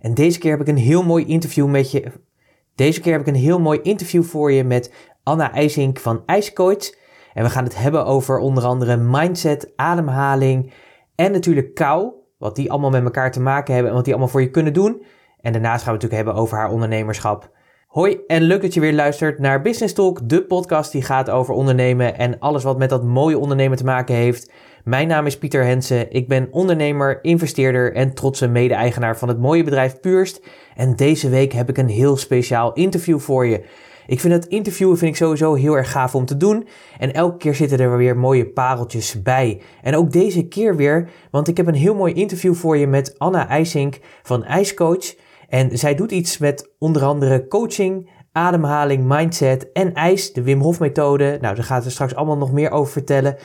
En deze keer heb ik een heel mooi interview met je. Deze keer heb ik een heel mooi interview voor je met Anna IJsink van IJscoach. En we gaan het hebben over onder andere mindset, ademhaling en natuurlijk kou. Wat die allemaal met elkaar te maken hebben en wat die allemaal voor je kunnen doen. En daarnaast gaan we het natuurlijk hebben over haar ondernemerschap. Hoi en leuk dat je weer luistert naar Business Talk, de podcast die gaat over ondernemen en alles wat met dat mooie ondernemen te maken heeft. Mijn naam is Pieter Hensen, ik ben ondernemer, investeerder en trotse mede-eigenaar van het mooie bedrijf Purst. En deze week heb ik een heel speciaal interview voor je. Ik vind het interviewen vind ik sowieso heel erg gaaf om te doen. En elke keer zitten er weer mooie pareltjes bij. En ook deze keer weer, want ik heb een heel mooi interview voor je met Anna IJsink van IJscoach. En zij doet iets met onder andere coaching, ademhaling, mindset en ijs, de Wim Hof methode. Nou, daar gaat er straks allemaal nog meer over vertellen.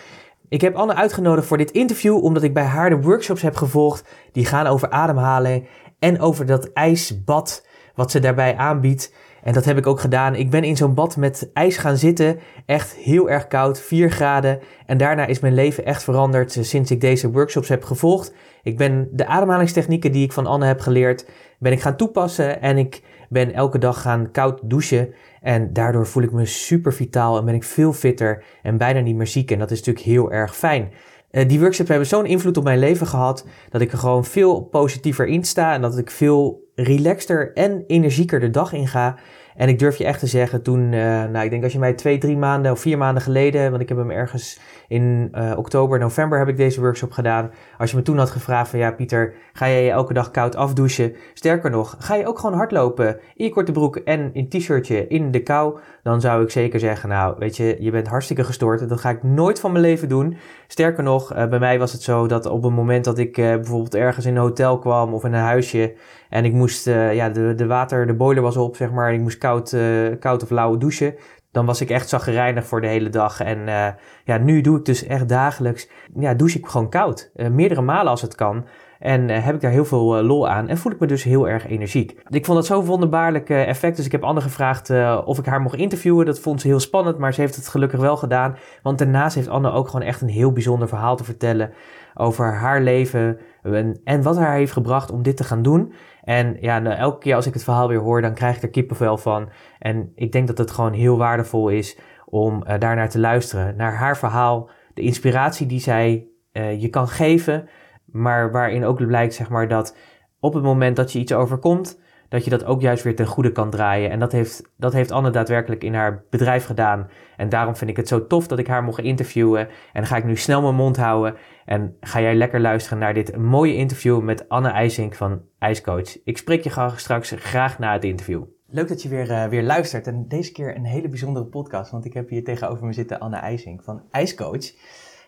Ik heb Anne uitgenodigd voor dit interview omdat ik bij haar de workshops heb gevolgd. Die gaan over ademhalen en over dat ijsbad wat ze daarbij aanbiedt. En dat heb ik ook gedaan. Ik ben in zo'n bad met ijs gaan zitten. Echt heel erg koud, 4 graden. En daarna is mijn leven echt veranderd sinds ik deze workshops heb gevolgd. Ik ben de ademhalingstechnieken die ik van Anne heb geleerd, ben ik gaan toepassen. En ik ben elke dag gaan koud douchen. En daardoor voel ik me super vitaal en ben ik veel fitter en bijna niet meer ziek. En dat is natuurlijk heel erg fijn. Uh, die workshops hebben zo'n invloed op mijn leven gehad dat ik er gewoon veel positiever in sta en dat ik veel relaxter en energieker de dag in ga. En ik durf je echt te zeggen, toen, uh, nou ik denk als je mij twee, drie maanden of vier maanden geleden, want ik heb hem ergens in uh, oktober, november heb ik deze workshop gedaan. Als je me toen had gevraagd van ja Pieter, ga jij je elke dag koud afdouchen? Sterker nog, ga je ook gewoon hardlopen in je korte broek en in t-shirtje in de kou? Dan zou ik zeker zeggen, nou weet je, je bent hartstikke gestoord. Dat ga ik nooit van mijn leven doen. Sterker nog, uh, bij mij was het zo dat op het moment dat ik bijvoorbeeld ergens in een hotel kwam of in een huisje en ik moest, ja de, de water, de boiler was op zeg maar en ik moest koud, uh, koud of lauwe douchen. Dan was ik echt zaggerijnig voor de hele dag. En uh, ja, nu doe ik dus echt dagelijks, ja, douche ik gewoon koud. Meerdere malen als het kan. En heb ik daar heel veel lol aan en voel ik me dus heel erg energiek. Ik vond het zo'n wonderbaarlijk effect, dus ik heb Anne gevraagd of ik haar mocht interviewen. Dat vond ze heel spannend, maar ze heeft het gelukkig wel gedaan. Want daarnaast heeft Anne ook gewoon echt een heel bijzonder verhaal te vertellen over haar leven en, en wat haar heeft gebracht om dit te gaan doen. En ja, nou, elke keer als ik het verhaal weer hoor, dan krijg ik er kippenvel van. En ik denk dat het gewoon heel waardevol is om uh, daarnaar te luisteren. Naar haar verhaal, de inspiratie die zij uh, je kan geven. Maar waarin ook blijkt, zeg maar, dat op het moment dat je iets overkomt, dat je dat ook juist weer ten goede kan draaien. En dat heeft, dat heeft Anne daadwerkelijk in haar bedrijf gedaan. En daarom vind ik het zo tof dat ik haar mocht interviewen. En dan ga ik nu snel mijn mond houden. En ga jij lekker luisteren naar dit mooie interview met Anne IJsink van IJscoach. Ik spreek je straks graag na het interview. Leuk dat je weer, uh, weer luistert. En deze keer een hele bijzondere podcast. Want ik heb hier tegenover me zitten Anne IJsink van IJscoach.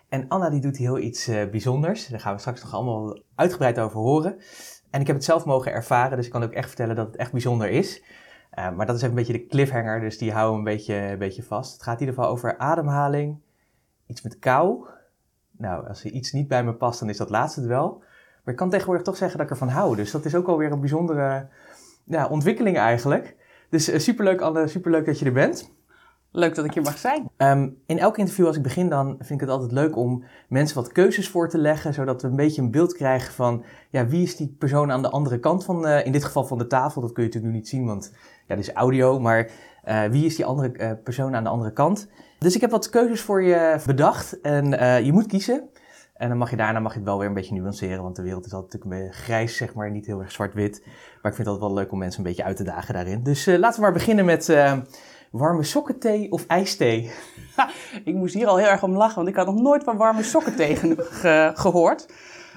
En Anna die doet heel iets uh, bijzonders. Daar gaan we straks nog allemaal uitgebreid over horen. En ik heb het zelf mogen ervaren, dus ik kan ook echt vertellen dat het echt bijzonder is. Uh, maar dat is even een beetje de cliffhanger, dus die houden we een beetje, een beetje vast. Het gaat in ieder geval over ademhaling, iets met kou. Nou, als er iets niet bij me past, dan is dat laatste het wel. Maar ik kan tegenwoordig toch zeggen dat ik ervan hou. Dus dat is ook alweer een bijzondere ja, ontwikkeling eigenlijk. Dus uh, superleuk, Anne, superleuk dat je er bent. Leuk dat ik hier mag zijn. Um, in elk interview als ik begin dan vind ik het altijd leuk om mensen wat keuzes voor te leggen, zodat we een beetje een beeld krijgen van ja, wie is die persoon aan de andere kant van, uh, in dit geval van de tafel, dat kun je natuurlijk nu niet zien, want ja, dit is audio, maar uh, wie is die andere persoon aan de andere kant? Dus ik heb wat keuzes voor je bedacht en je moet kiezen. En dan mag je daarna mag je het wel weer een beetje nuanceren, want de wereld is altijd een beetje grijs, zeg maar, niet heel erg zwart-wit. Maar ik vind het altijd wel leuk om mensen een beetje uit te dagen daarin. Dus laten we maar beginnen met warme sokkenthee of ijsthee? ik moest hier al heel erg om lachen, want ik had nog nooit van warme sokkenthee ge gehoord.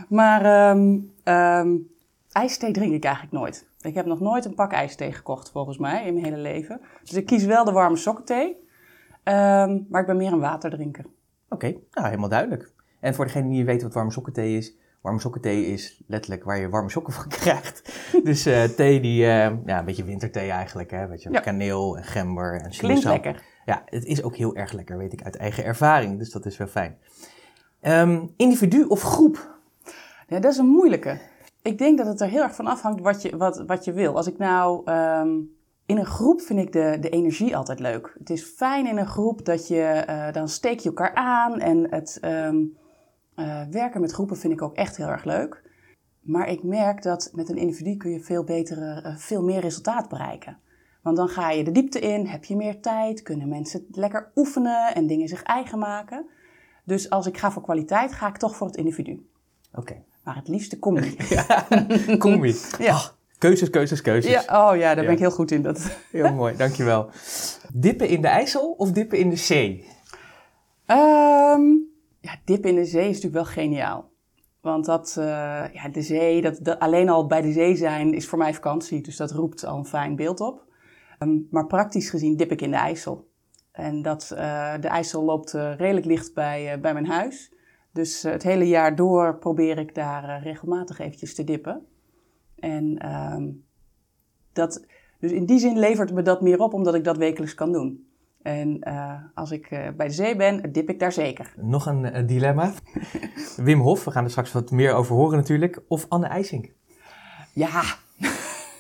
Maar um, ijsthee drink ik eigenlijk nooit. Ik heb nog nooit een pak ijsthee gekocht, volgens mij, in mijn hele leven. Dus ik kies wel de warme sokkenthee. Um, maar ik ben meer een waterdrinker. Oké, okay, nou helemaal duidelijk. En voor degene die niet weet wat warme sokkenthee is, Warme sokken-thee is letterlijk waar je warme sokken van krijgt. Dus uh, thee die, uh, ja, een beetje winterthee eigenlijk, hè. Weet je, ja. kaneel en gember en Klinkt lekker. Ja, het is ook heel erg lekker, weet ik uit eigen ervaring. Dus dat is wel fijn. Um, individu of groep? Ja, dat is een moeilijke. Ik denk dat het er heel erg van afhangt wat je, wat, wat je wil. Als ik nou... Um, in een groep vind ik de, de energie altijd leuk. Het is fijn in een groep dat je... Uh, dan steek je elkaar aan en het... Um, uh, werken met groepen vind ik ook echt heel erg leuk. Maar ik merk dat met een individu kun je veel, betere, uh, veel meer resultaat bereiken. Want dan ga je de diepte in, heb je meer tijd, kunnen mensen lekker oefenen en dingen zich eigen maken. Dus als ik ga voor kwaliteit, ga ik toch voor het individu. Oké. Maar het liefste combi. ja, combi. ja. Oh, keuzes, keuzes, keuzes. Ja, oh ja, daar ben ik heel goed in. Dat. Heel mooi, dankjewel. Dippen in de IJssel of dippen in de zee? Um, ja, dip in de zee is natuurlijk wel geniaal. Want dat, uh, ja, de zee, dat, dat, alleen al bij de zee zijn is voor mij vakantie. Dus dat roept al een fijn beeld op. Um, maar praktisch gezien dip ik in de IJssel. En dat, uh, de IJssel loopt uh, redelijk licht bij, bij mijn huis. Dus het hele jaar door probeer ik daar regelmatig eventjes te dippen. En um, dat, dus in die zin levert me dat meer op, omdat ik dat wekelijks kan doen. En uh, als ik uh, bij de zee ben, dip ik daar zeker. Nog een uh, dilemma. Wim Hof, we gaan er straks wat meer over horen natuurlijk. Of Anne IJsink? Ja.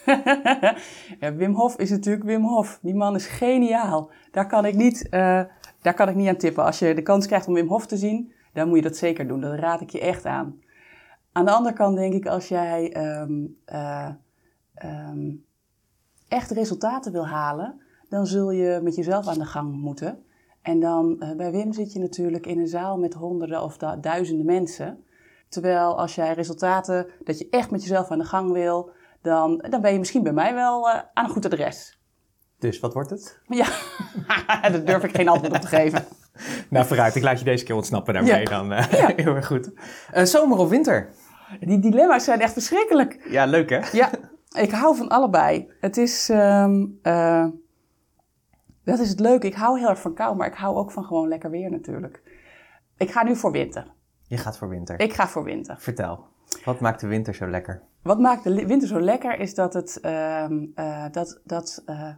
ja. Wim Hof is natuurlijk Wim Hof. Die man is geniaal. Daar kan ik niet, daar kan ik niet aan tippen. Als je de kans krijgt om Wim Hof te zien, dan moet je dat zeker doen. Dat raad ik je echt aan. Aan de andere kant denk ik, als jij um, um, echt resultaten wil halen dan zul je met jezelf aan de gang moeten. En dan uh, bij Wim zit je natuurlijk in een zaal met honderden of duizenden mensen. Terwijl als jij resultaten, dat je echt met jezelf aan de gang wil, dan, dan ben je misschien bij mij wel uh, aan een goed adres. Dus wat wordt het? Ja, daar durf ik geen antwoord op te geven. nou, vooruit. Ik laat je deze keer ontsnappen daarmee ja. dan. Uh, ja. Heel erg goed. zomer of winter? Die dilemma's zijn echt verschrikkelijk. Ja, leuk hè? Ja, ik hou van allebei. Het is... Um, dat is het leuke. Ik hou heel erg van kou, maar ik hou ook van gewoon lekker weer natuurlijk. Ik ga nu voor winter. Je gaat voor winter? Ik ga voor winter. Vertel. Wat maakt de winter zo lekker? Wat maakt de winter zo lekker is dat het... Uh, uh, dat, dat, uh,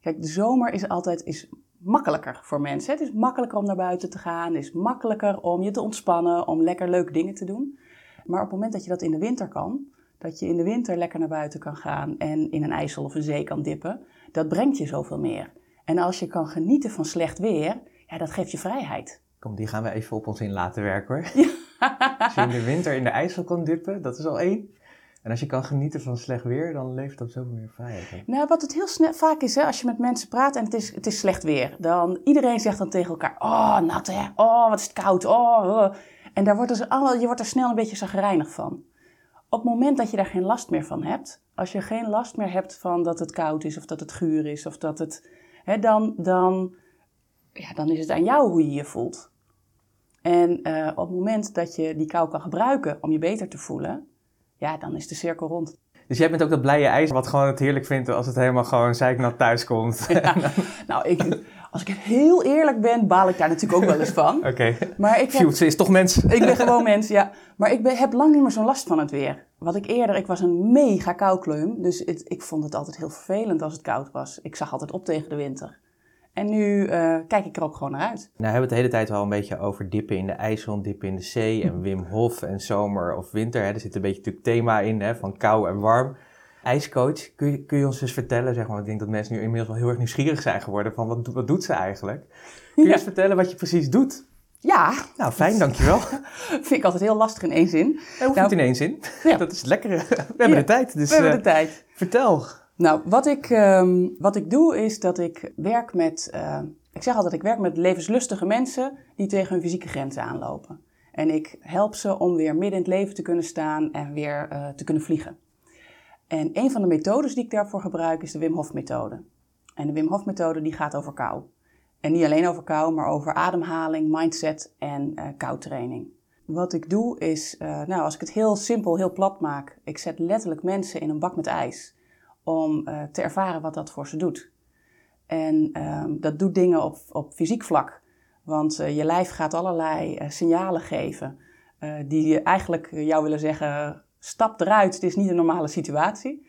kijk, de zomer is altijd is makkelijker voor mensen. Het is makkelijker om naar buiten te gaan. Het is makkelijker om je te ontspannen, om lekker leuke dingen te doen. Maar op het moment dat je dat in de winter kan... dat je in de winter lekker naar buiten kan gaan... en in een ijssel of een zee kan dippen... dat brengt je zoveel meer. En als je kan genieten van slecht weer, ja, dat geeft je vrijheid. Kom, die gaan we even op ons in laten werken hoor. Als je in de winter in de ijssel kan dippen, dat is al één. En als je kan genieten van slecht weer, dan levert dat zoveel meer vrijheid. Nou, wat het heel snel, vaak is, hè, als je met mensen praat en het is, het is slecht weer, dan iedereen zegt dan tegen elkaar: Oh, nat hè, oh, wat is het koud, oh. oh. En daar wordt dus allemaal, je wordt er snel een beetje zagrijnig van. Op het moment dat je daar geen last meer van hebt, als je geen last meer hebt van dat het koud is of dat het guur is of dat het hè, dan, dan, ja, dan is het aan jou hoe je je voelt. En uh, op het moment dat je die kou kan gebruiken om je beter te voelen, ja, dan is de cirkel rond. Dus jij bent ook dat blije ijs wat gewoon het heerlijk vindt als het helemaal gewoon zeiknat thuis komt. Ja, nou, ik, als ik heel eerlijk ben, baal ik daar natuurlijk ook wel eens van. Oké. Okay. Maar ik heb, is toch mens? Ik ben gewoon mens, ja. Maar ik ben, heb lang niet meer zo'n last van het weer. Wat ik eerder, ik was een mega koukleum. Dus het, ik vond het altijd heel vervelend als het koud was. Ik zag altijd op tegen de winter. En nu uh, kijk ik er ook gewoon naar uit. Nou, we hebben het de hele tijd al een beetje over dippen in de IJssel, dippen in de zee en Wim Hof en zomer of winter. Hè. Er zit een beetje natuurlijk thema in hè, van kou en warm. IJscoach, kun je, kun je ons eens vertellen, zeg maar, ik denk dat mensen nu inmiddels wel heel erg nieuwsgierig zijn geworden van wat, wat doet ze eigenlijk? Kun je eens vertellen wat je precies doet? Ja. Nou, fijn, dankjewel. Vind ik altijd heel lastig in één zin. Ja, hoeft nou, niet in één zin. Ja. Dat is lekker. We hebben de tijd. Dus, we hebben de tijd. Vertel. Nou, wat ik, um, wat ik doe is dat ik werk met, uh, ik zeg altijd, ik werk met levenslustige mensen die tegen hun fysieke grenzen aanlopen. En ik help ze om weer midden in het leven te kunnen staan en weer uh, te kunnen vliegen. En een van de methodes die ik daarvoor gebruik is de Wim Hof methode. En de Wim Hof methode die gaat over kou. En niet alleen over kou, maar over ademhaling, mindset en uh, koudtraining. Wat ik doe is, uh, nou als ik het heel simpel, heel plat maak, ik zet letterlijk mensen in een bak met ijs om uh, te ervaren wat dat voor ze doet. En um, dat doet dingen op, op fysiek vlak. Want je lijf gaat allerlei signalen geven die eigenlijk jou willen zeggen: stap eruit, het is niet een normale situatie.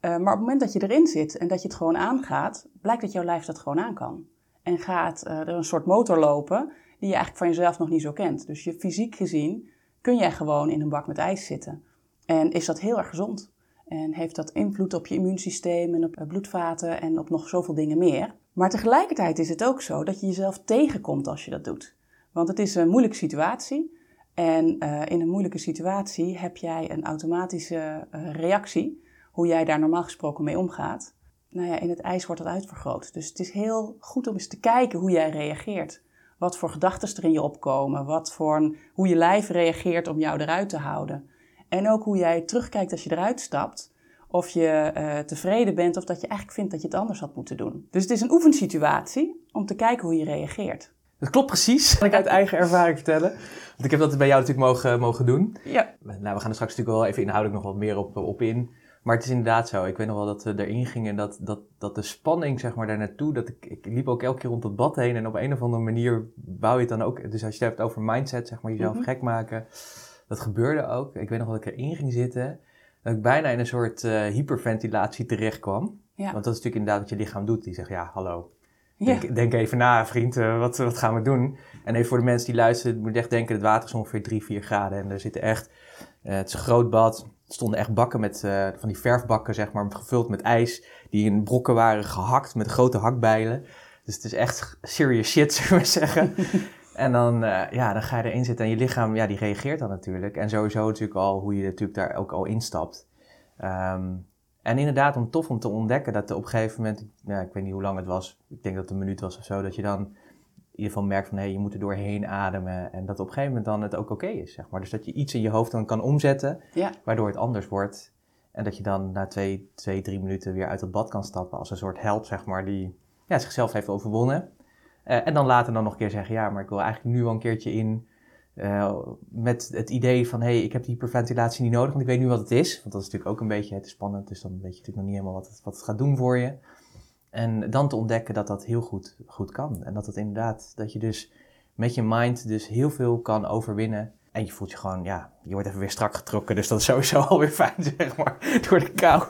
maar op het moment dat je erin zit en dat je het gewoon aangaat, blijkt dat jouw lijf dat gewoon aan kan. En gaat er een soort motor lopen die je eigenlijk van jezelf nog niet zo kent. Dus je fysiek gezien kun jij gewoon in een bak met ijs zitten. En is dat heel erg gezond. En heeft dat invloed op je immuunsysteem en op bloedvaten en op nog zoveel dingen meer. Maar tegelijkertijd is het ook zo dat je jezelf tegenkomt als je dat doet. Want het is een moeilijke situatie. En uh, in een moeilijke situatie heb jij een automatische uh, reactie, hoe jij daar normaal gesproken mee omgaat. Nou ja, in het ijs wordt dat uitvergroot. Dus het is heel goed om eens te kijken hoe jij reageert. Wat voor gedachten er in je opkomen, wat voor een, hoe je lijf reageert om jou eruit te houden. En ook hoe jij terugkijkt als je eruit stapt. Of je uh, tevreden bent of dat je eigenlijk vindt dat je het anders had moeten doen. Dus het is een oefensituatie om te kijken hoe je reageert. Dat klopt precies, kan ik uit eigen ervaring vertellen. Want ik heb dat bij jou natuurlijk mogen, mogen doen. Ja. Nou, we gaan er straks natuurlijk wel even inhoudelijk nog wat meer op, op in. Maar het is inderdaad zo. Ik weet nog wel dat we erin gingen en dat, dat, dat de spanning, zeg maar, daar naartoe. Dat ik, ik liep ook elke keer rond het bad heen en op een of andere manier bouw je het dan ook. Dus als je het hebt over mindset, zeg maar, jezelf mm gek maken. Dat gebeurde ook. Ik weet nog dat ik erin ging zitten. Dat ik bijna in een soort uh, hyperventilatie terecht kwam. Ja. Want dat is natuurlijk inderdaad wat je lichaam doet. Die zegt, ja, hallo. Denk, denk even na, vriend, uh, wat, wat gaan we doen? En even voor de mensen die luisteren, moet je echt denken, het water is ongeveer 3, 4 graden. En er zitten echt, uh, het is een groot bad. Er stonden echt bakken met, van die verfbakken, zeg maar, gevuld met ijs. Die in brokken waren gehakt met grote hakbijlen. Dus het is echt serious shit, zullen we maar zeggen. En dan, ja, dan ga je erin zitten en je lichaam, ja, die reageert dan natuurlijk. En sowieso natuurlijk al hoe je natuurlijk daar ook al instapt. Um, en inderdaad, om tof om te ontdekken dat op een gegeven moment, ja, ik weet niet hoe lang het was, ik denk dat het een minuut was of zo, dat je dan in ieder geval merkt van hé, hey, je moet er doorheen ademen. En dat op een gegeven moment dan het ook oké is, zeg maar. Dus dat je iets in je hoofd dan kan omzetten, ja. waardoor het anders wordt. En dat je dan na twee, twee, drie minuten weer uit het bad kan stappen als een soort held, zeg maar, die ja, zichzelf heeft overwonnen. Uh, en dan later dan nog een keer zeggen, ja, maar ik wil eigenlijk nu wel een keertje in uh, met het idee van, hé, hey, ik heb die hyperventilatie niet nodig, want ik weet nu wat het is. Want dat is natuurlijk ook een beetje, het spannend, dus dan weet je natuurlijk nog niet helemaal wat het, wat het gaat doen voor je. En dan te ontdekken dat dat heel goed, goed kan. En dat het inderdaad, dat je dus met je mind dus heel veel kan overwinnen. En je voelt je gewoon, ja, je wordt even weer strak getrokken. Dus dat is sowieso alweer fijn, zeg maar, door de kou.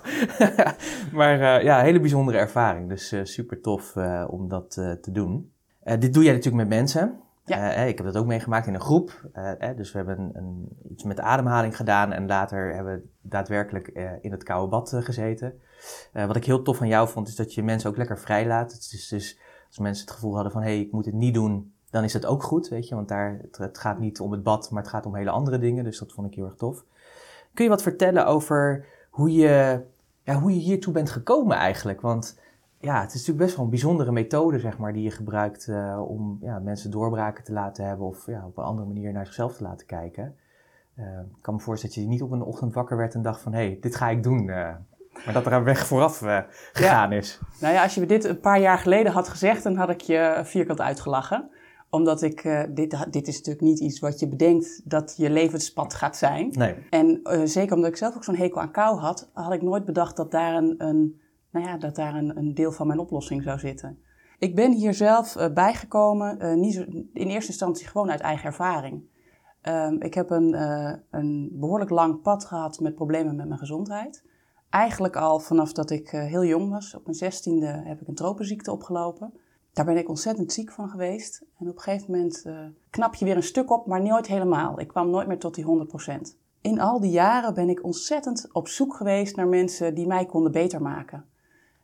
maar uh, ja, hele bijzondere ervaring. Dus uh, super tof om dat te doen. Dit doe jij natuurlijk met mensen. Ja. Uh, ik heb dat ook meegemaakt in een groep. Uh, dus we hebben een, iets met ademhaling gedaan en later hebben we daadwerkelijk in het koude bad gezeten. wat ik heel tof van jou vond, is dat je mensen ook lekker vrij laat. Dus als mensen het gevoel hadden van hé, hey, ik moet het niet doen, dan is dat ook goed, weet je. Want daar, het, het, gaat niet om het bad, maar het gaat om hele andere dingen. Dus dat vond ik heel erg tof. Kun je wat vertellen over hoe je, ja, hoe je hiertoe bent gekomen eigenlijk? Want ja, het is natuurlijk best wel een bijzondere methode, zeg maar, die je gebruikt uh, om ja, mensen doorbraken te laten hebben of ja, op een andere manier naar zichzelf te laten kijken. Uh, ik kan me voorstellen dat je niet op een ochtend wakker werd en dacht van, hé, hey, dit ga ik doen. Uh, maar dat er een weg vooraf gegaan is. Nou ja, als je me dit een paar jaar geleden had gezegd, dan had ik je vierkant uitgelachen. Omdat ik, dit, dit is natuurlijk niet iets wat je bedenkt dat je levenspad gaat zijn. Nee. En zeker omdat ik zelf ook zo'n hekel aan kou had, had ik nooit bedacht dat daar een, een nou ja, dat daar een, een deel van mijn oplossing zou zitten. Ik ben hier zelf uh, bijgekomen, uh, niet in eerste instantie gewoon uit eigen ervaring. Um, ik heb een, uh, een behoorlijk lang pad gehad met problemen met mijn gezondheid. Eigenlijk al vanaf dat ik heel jong was. Op mijn zestiende heb ik een tropenziekte opgelopen. Daar ben ik ontzettend ziek van geweest. En op een gegeven moment knap je weer een stuk op, maar nooit helemaal. Ik kwam nooit meer tot die 100%. In al die jaren ben ik ontzettend op zoek geweest naar mensen die mij konden beter maken.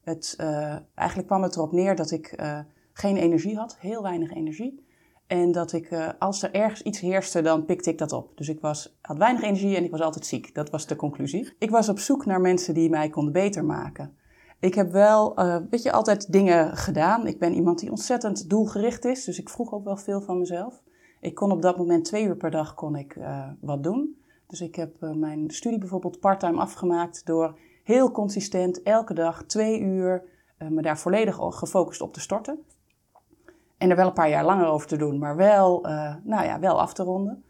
Het, uh, eigenlijk kwam het erop neer dat ik uh, geen energie had, heel weinig energie. En dat ik, uh, als er ergens iets heerste, dan pikte ik dat op. Dus ik was, had weinig energie en ik was altijd ziek. Dat was de conclusie. Ik was op zoek naar mensen die mij konden beter maken. Ik heb wel, weet je, altijd dingen gedaan. Ik ben iemand die ontzettend doelgericht is, dus ik vroeg ook wel veel van mezelf. Ik kon op dat moment twee uur per dag kon ik, wat doen. Dus ik heb mijn studie bijvoorbeeld parttime afgemaakt door heel consistent elke dag twee uur uh, me daar volledig gefocust op te storten. En er wel een paar jaar langer over te doen, maar wel, uh, nou ja, wel af te ronden.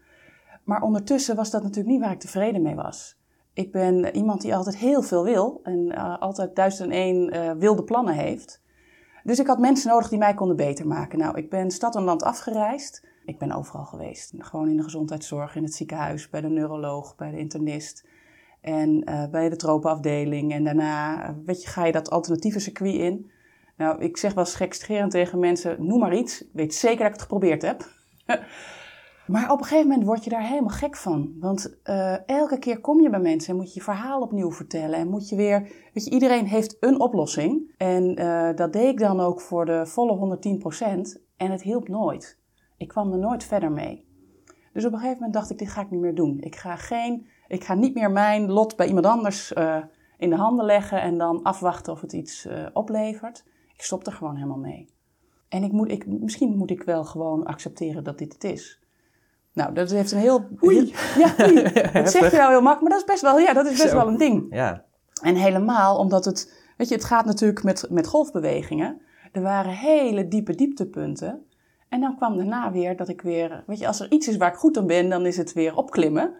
Maar ondertussen was dat natuurlijk niet waar ik tevreden mee was. Ik ben iemand die altijd heel veel wil en uh, altijd duizend en één wilde plannen heeft. Dus ik had mensen nodig die mij konden beter maken. Nou, ik ben stad en land afgereisd. Ik ben overal geweest. Gewoon in de gezondheidszorg, in het ziekenhuis, bij de neuroloog, bij de internist. En uh, bij de tropenafdeling. En daarna uh, weet je, ga je dat alternatieve circuit in. Nou, ik zeg wel gekscherend tegen mensen, noem maar iets. Ik weet zeker dat ik het geprobeerd heb. maar op een gegeven moment word je daar helemaal gek van. Want uh, elke keer kom je bij mensen en moet je je verhaal opnieuw vertellen. En moet je weer, weet je, iedereen heeft een oplossing. En dat deed ik dan ook voor de volle 110%. En het hielp nooit. Ik kwam er nooit verder mee. Dus op een gegeven moment dacht ik, dit ga ik niet meer doen. Ik ga, geen, ik ga niet meer mijn lot bij iemand anders uh, in de handen leggen en dan afwachten of het iets uh, oplevert. Ik stop er gewoon helemaal mee. En ik moet, ik, misschien moet ik wel gewoon accepteren dat dit het is. Nou, dat heeft een heel... Oei. ja, oei. Dat zeg je wel heel makkelijk, maar dat is best wel, ja, dat is best Zo. wel een ding. Ja. En helemaal omdat het, weet je, het gaat natuurlijk met, met golfbewegingen. Er waren hele diepe dieptepunten. En dan kwam daarna weer dat ik weer, weet je, als er iets is waar ik goed aan ben, dan is het weer opklimmen.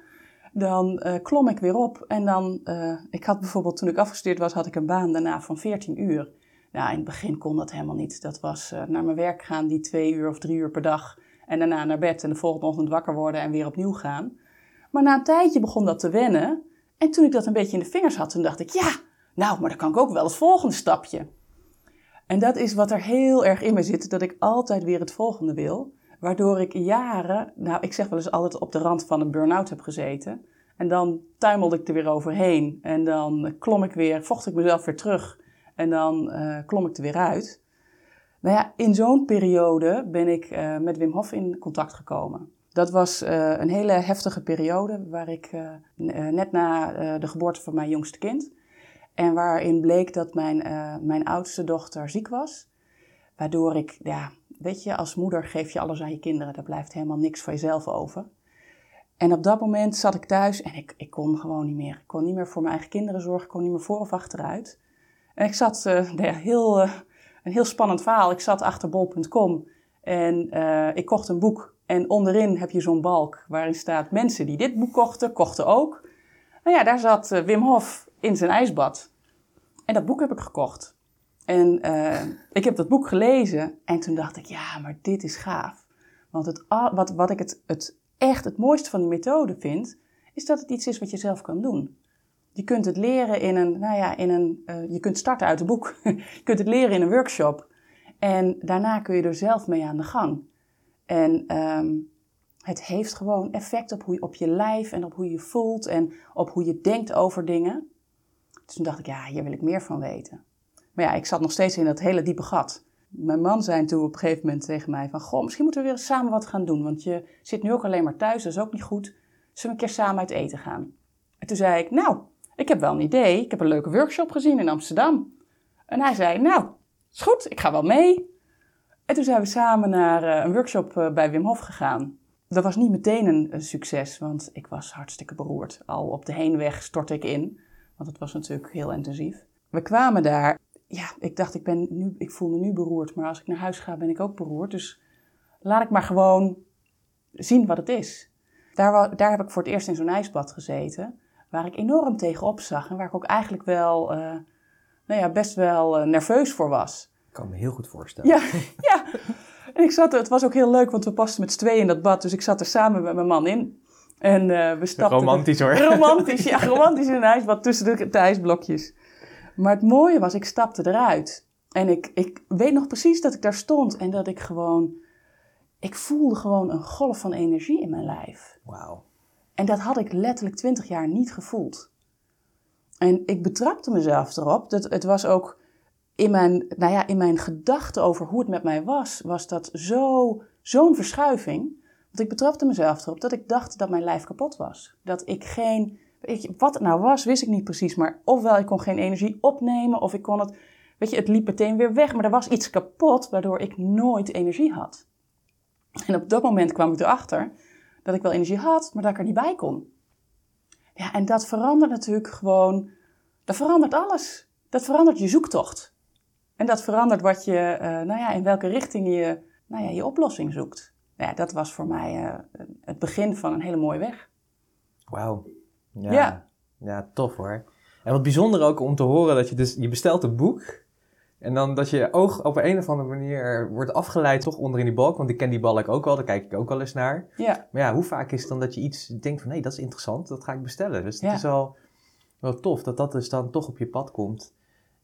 Dan uh, klom ik weer op en dan, uh, ik had bijvoorbeeld toen ik afgestudeerd was, had ik een baan daarna van 14 uur. Nou, in het begin kon dat helemaal niet. Dat was uh, naar mijn werk gaan, die twee uur of drie uur per dag. En daarna naar bed en de volgende ochtend wakker worden en weer opnieuw gaan. Maar na een tijdje begon dat te wennen. En toen ik dat een beetje in de vingers had, toen dacht ik, ja, nou, maar dan kan ik ook wel het volgende stapje. En dat is wat er heel erg in me zit, dat ik altijd weer het volgende wil. Waardoor ik jaren, nou ik zeg wel eens altijd op de rand van een burn-out heb gezeten. En dan tuimelde ik er weer overheen. En dan klom ik weer, vocht ik mezelf weer terug. En dan uh, klom ik er weer uit. Nou ja, in zo'n periode ben ik uh, met Wim Hof in contact gekomen. Dat was uh, een hele heftige periode, waar ik net na de geboorte van mijn jongste kind en waarin bleek dat mijn, mijn oudste dochter ziek was. Waardoor ik, ja, weet je, als moeder geef je alles aan je kinderen. Daar blijft helemaal niks van jezelf over. En op dat moment zat ik thuis en ik, ik kon gewoon niet meer. Ik kon niet meer voor mijn eigen kinderen zorgen. Ik kon niet meer voor of achteruit. En ik zat, ja, heel, uh, een heel spannend verhaal. Ik zat achter bol.com en ik kocht een boek. En onderin heb je zo'n balk waarin staat mensen die dit boek kochten, kochten ook. Nou ja, daar zat Wim Hof in zijn ijsbad. En dat boek heb ik gekocht. En uh, ik heb dat boek gelezen en toen dacht ik, ja, maar dit is gaaf. Want het, wat, wat ik het, het echt het mooiste van die methode vind, is dat het iets is wat je zelf kan doen. Je kunt het leren in een, nou ja, in een, uh, je kunt starten uit een boek. je kunt het leren in een workshop. En daarna kun je er zelf mee aan de gang. En um, het heeft gewoon effect op, hoe, op je lijf en op hoe je voelt en op hoe je denkt over dingen. Dus toen dacht ik, ja, hier wil ik meer van weten. Maar ja, ik zat nog steeds in dat hele diepe gat. Mijn man zei toen op een gegeven moment tegen mij van... Goh, misschien moeten we weer samen wat gaan doen. Want je zit nu ook alleen maar thuis, dat is ook niet goed. Zullen we een keer samen uit eten gaan? En toen zei ik, nou, ik heb wel een idee. Ik heb een leuke workshop gezien in Amsterdam. En hij zei, nou, is goed, ik ga wel mee. En toen zijn we samen naar uh, een workshop uh, bij Wim Hof gegaan. Dat was niet meteen een, een, succes, want ik was hartstikke beroerd. Al op de heenweg stortte ik in, want het was natuurlijk heel intensief. We kwamen daar. Ja, ik dacht, ik, ben nu, ik voel me nu beroerd, maar als ik naar huis ga, ben ik ook beroerd. Dus laat ik maar gewoon zien wat het is. Daar, daar heb ik voor het eerst in zo'n ijsbad gezeten, waar ik enorm tegenop zag en waar ik ook eigenlijk wel, uh, nou ja, best wel uh, nerveus voor was. Ik kan me heel goed voorstellen. Ja, ja. En ik zat er, het was ook heel leuk, want we pasten met z'n tweeën in dat bad. Dus ik zat er samen met mijn man in. En uh, we stapten... Romantisch hoor. Romantisch, ja. Romantisch in een ijsbad tussen de, de ijsblokjes. Maar het mooie was, ik stapte eruit. En ik, ik weet nog precies dat ik daar stond. En dat ik gewoon... Ik voelde gewoon een golf van energie in mijn lijf. Wauw. En dat had ik letterlijk twintig jaar niet gevoeld. En ik betrapte mezelf erop. Dat, het was ook in mijn, nou ja, in mijn gedachten over hoe het met mij was, was dat zo, zo'n verschuiving. Want ik betrapte mezelf erop dat ik dacht dat mijn lijf kapot was. Dat ik geen, je, wat het nou was, wist ik niet precies. Maar ofwel ik kon geen energie opnemen, of ik kon het, weet je, het liep meteen weer weg. Maar er was iets kapot, waardoor ik nooit energie had. En op dat moment kwam ik erachter dat ik wel energie had, maar dat ik er niet bij kon. Ja, en dat verandert natuurlijk gewoon, dat verandert alles. Dat verandert je zoektocht. En dat verandert wat je, uh, nou ja, in welke richting je nou ja, je oplossing zoekt. Ja, dat was voor mij uh, het begin van een hele mooie weg. Wauw. Ja, Ja. ja. tof hoor. En wat bijzonder ook om te horen dat je dus, je bestelt een boek. En dan dat je oog op een of andere manier wordt afgeleid toch onder in die balk. Want ik ken die balk ook wel, daar kijk ik ook wel eens naar. Ja, Maar ja, hoe vaak is het dan dat je iets denkt van... hé, dat is interessant, dat ga ik bestellen. Dus Ja. het is wel, wel tof dat dat dus dan toch op je pad komt.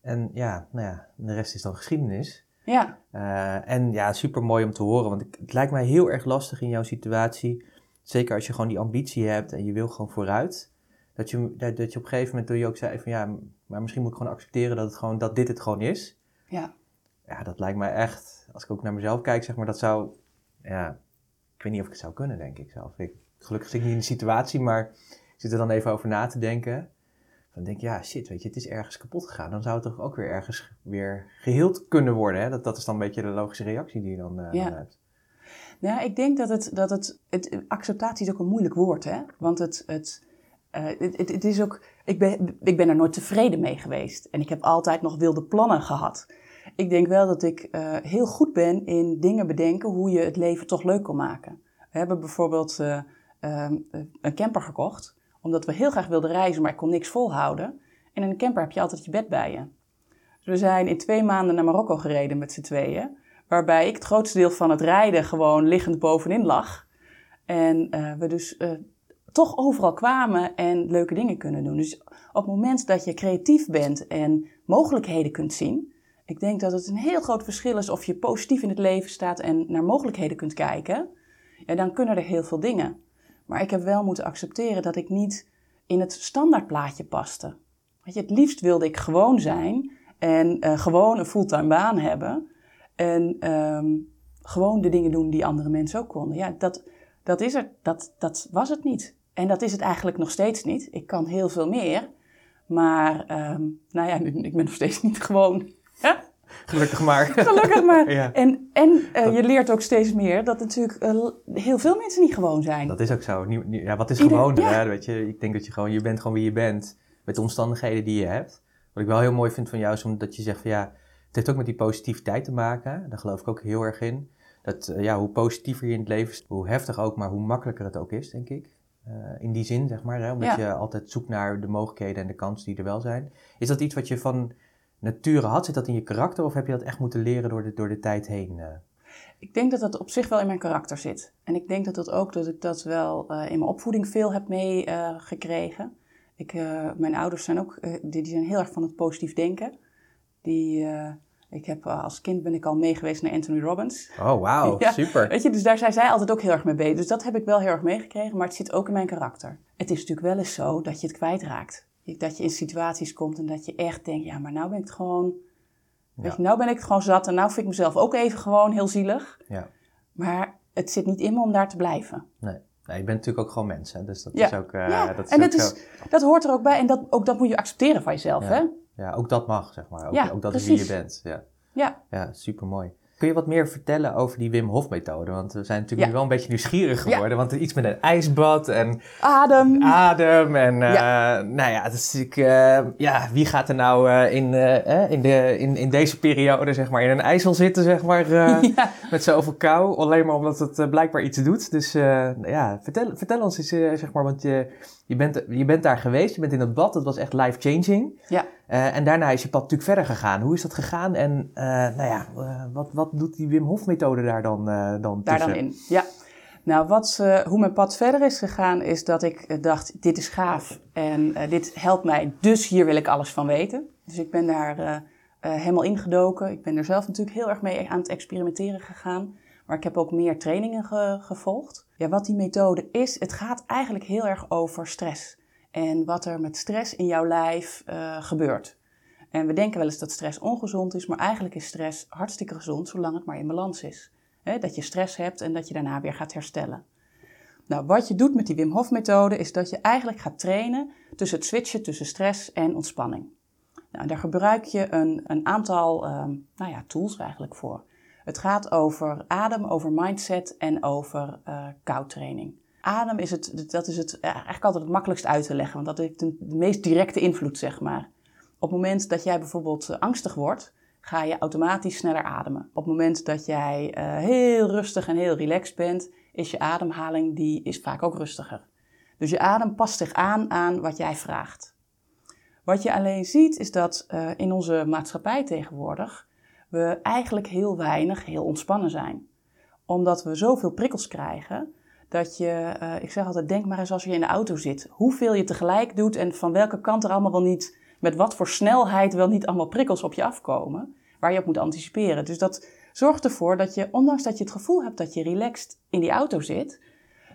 En ja, nou ja, de rest is dan geschiedenis. ja, Eh, en ja, super mooi om te horen. Want het lijkt mij heel erg lastig in jouw situatie. Zeker als je gewoon die ambitie hebt en je wil gewoon vooruit. Dat je, dat, je op een gegeven moment, toen je ook zei van ja, maar misschien moet ik gewoon accepteren dat, het gewoon, dat dit het gewoon is. ja. Ja, dat lijkt mij echt, als ik ook naar mezelf kijk, zeg maar, dat zou, ja, ik weet niet of ik het zou kunnen, denk ik zelf. Ik, gelukkig zit ik niet in de situatie, maar ik zit er dan even over na te denken. Dan denk ik, ja, shit, weet je, het is ergens kapot gegaan. Dan zou het toch ook weer ergens weer geheeld kunnen worden. Hè? Dat, dat is dan een beetje de logische reactie die je dan, eh, Ja. dan hebt. Nou, ik denk dat het, dat het, het, acceptatie is ook een moeilijk woord, hè? Want het, het, het, het, is ook, ik ben, ik ben er nooit tevreden mee geweest. En ik heb altijd nog wilde plannen gehad. Ik denk wel dat ik eh, heel goed ben in dingen bedenken hoe je het leven toch leuk kan maken. We hebben bijvoorbeeld eh, ehm, een camper gekocht, omdat we heel graag wilden reizen, maar ik kon niks volhouden. En in een camper heb je altijd je bed bij je. We zijn in twee maanden naar Marokko gereden met z'n tweeën. Waarbij ik het grootste deel van het rijden gewoon liggend bovenin lag. En eh, we dus eh, toch overal kwamen en leuke dingen kunnen doen. Dus op het moment dat je creatief bent en mogelijkheden kunt zien. Ik denk dat het een heel groot verschil is of je positief in het leven staat en naar mogelijkheden kunt kijken. Ja, dan kunnen er heel veel dingen. Maar ik heb wel moeten accepteren dat ik niet in het standaardplaatje paste. Je, het liefst wilde ik gewoon zijn en eh, gewoon een fulltime baan hebben. En ehm, gewoon de dingen doen die andere mensen ook konden. Ja, dat, dat, is er, dat, dat was het niet. En dat is het eigenlijk nog steeds niet. Ik kan heel veel meer. Maar, ehm, nou ja, nu- ik ben nog steeds niet gewoon. Ja, Gelukkig maar. gelukkig maar. Ja. En, en eh, Dat- je leert ook steeds meer dat natuurlijk eh, heel veel mensen niet gewoon zijn. Dat is ook zo. Ja, wat is Ieder- gewoon ja. Weet je, ik denk dat je gewoon, je bent gewoon wie je bent. Met de omstandigheden die je hebt. Wat ik wel heel mooi vind van jou is omdat je zegt van ja, het heeft ook met die positiviteit te maken. Daar geloof ik ook heel erg in. Dat eh, ja, hoe positiever je in het leven is, hoe heftig ook, maar hoe makkelijker het ook is, denk ik. Eh, in die zin, zeg maar, hè? omdat Ja. je altijd zoekt naar de mogelijkheden en de kansen die er wel zijn. Is dat iets wat je van nature had? Zit dat in je karakter of heb je dat echt moeten leren door de, door de tijd heen? eh? Ik denk dat dat op zich wel in mijn karakter zit. En ik denk dat dat ook dat ik dat wel eh, in mijn opvoeding veel heb meegekregen. ik, mijn ouders zijn ook, die, die zijn heel erg van het positief denken. Die, ik heb, eh, als kind ben ik al meegeweest naar Anthony Robbins. Oh, wauw, Ja, super. Weet je, dus daar zijn zij altijd ook heel erg mee bezig. Dus dat heb ik wel heel erg meegekregen, maar het zit ook in mijn karakter. Het is natuurlijk wel eens zo dat je het kwijtraakt. Dat je in situaties komt en dat je echt denkt, ja, maar nou ben ik het gewoon... Weet je, nou ben ik het gewoon zat en nou vind ik mezelf ook even gewoon heel zielig. Ja. Maar het zit niet in me om daar te blijven. Nee. nee, je bent natuurlijk ook gewoon mens, hè? dus dat Ja. is ook, eh, ja, dat is en ook dat, zo. is, dat hoort er ook bij. En dat, ook dat moet je accepteren van jezelf, hè? Ja, ook dat mag, zeg maar. Ook, Ja, ook dat is wie je precies. bent. Ja, Ja. ja super mooi. Kun je wat meer vertellen over die Wim Hof methode? Want we zijn natuurlijk Ja. nu wel een beetje nieuwsgierig Ja. geworden. Want iets met een ijsbad en Adem. adem. En eh, nou ja, het is natuurlijk, eh, ja, wie gaat er nou eh, in, in, de, in, in deze periode zeg maar, in een ijsel zitten, zeg maar, met zoveel kou? Alleen maar omdat het blijkbaar iets doet. Dus ja, vertel, vertel ons eens, zeg maar, want je, je, bent, je bent daar geweest, je bent in dat bad, dat was echt life-changing. Ja. Eh, en daarna is je pad natuurlijk verder gegaan. Hoe is dat gegaan? En eh, nou ja, eh, wat, wat doet die Wim Hof methode daar dan, dan Daar tussen? dan in. Ja. Nou, wat, hoe mijn pad verder is gegaan, is dat ik dacht: dit is gaaf en dit helpt mij, dus hier wil ik alles van weten. Dus ik ben daar helemaal ingedoken. Ik ben er zelf natuurlijk heel erg mee aan het experimenteren gegaan. Maar ik heb ook meer trainingen ge- gevolgd. Ja, wat die methode is, het gaat eigenlijk heel erg over stress. En wat er met stress in jouw lijf eh, gebeurt. En we denken wel eens dat stress ongezond is, maar eigenlijk is stress hartstikke gezond zolang het maar in balans is. Hè, dat je stress hebt en dat je daarna weer gaat herstellen. Nou, wat je doet met die Wim Hof methode is dat je eigenlijk gaat trainen tussen het switchen tussen stress en ontspanning. Nou, daar gebruik je een, een aantal ehm, nou ja, tools eigenlijk voor. Het gaat over adem, over mindset en over eh koudtraining. Adem is het, dat is het ja, eigenlijk altijd het makkelijkst uit te leggen, want dat heeft de, meest directe invloed, zeg maar. Op het moment dat jij bijvoorbeeld eh, angstig wordt, ga je automatisch sneller ademen. Op het moment dat jij eh, heel rustig en heel relaxed bent, is je ademhaling die is vaak ook rustiger. Dus je adem past zich aan aan wat jij vraagt. Wat je alleen ziet is dat eh, in onze maatschappij tegenwoordig we eigenlijk heel weinig heel ontspannen zijn. Omdat we zoveel prikkels krijgen dat je, eh, ik zeg altijd, denk maar eens als je in de auto zit. Hoeveel je tegelijk doet en van welke kant er allemaal wel niet, met wat voor snelheid wel niet allemaal prikkels op je afkomen. Waar je op moet anticiperen. Dus dat zorgt ervoor dat je, ondanks dat je het gevoel hebt dat je relaxed in die auto zit,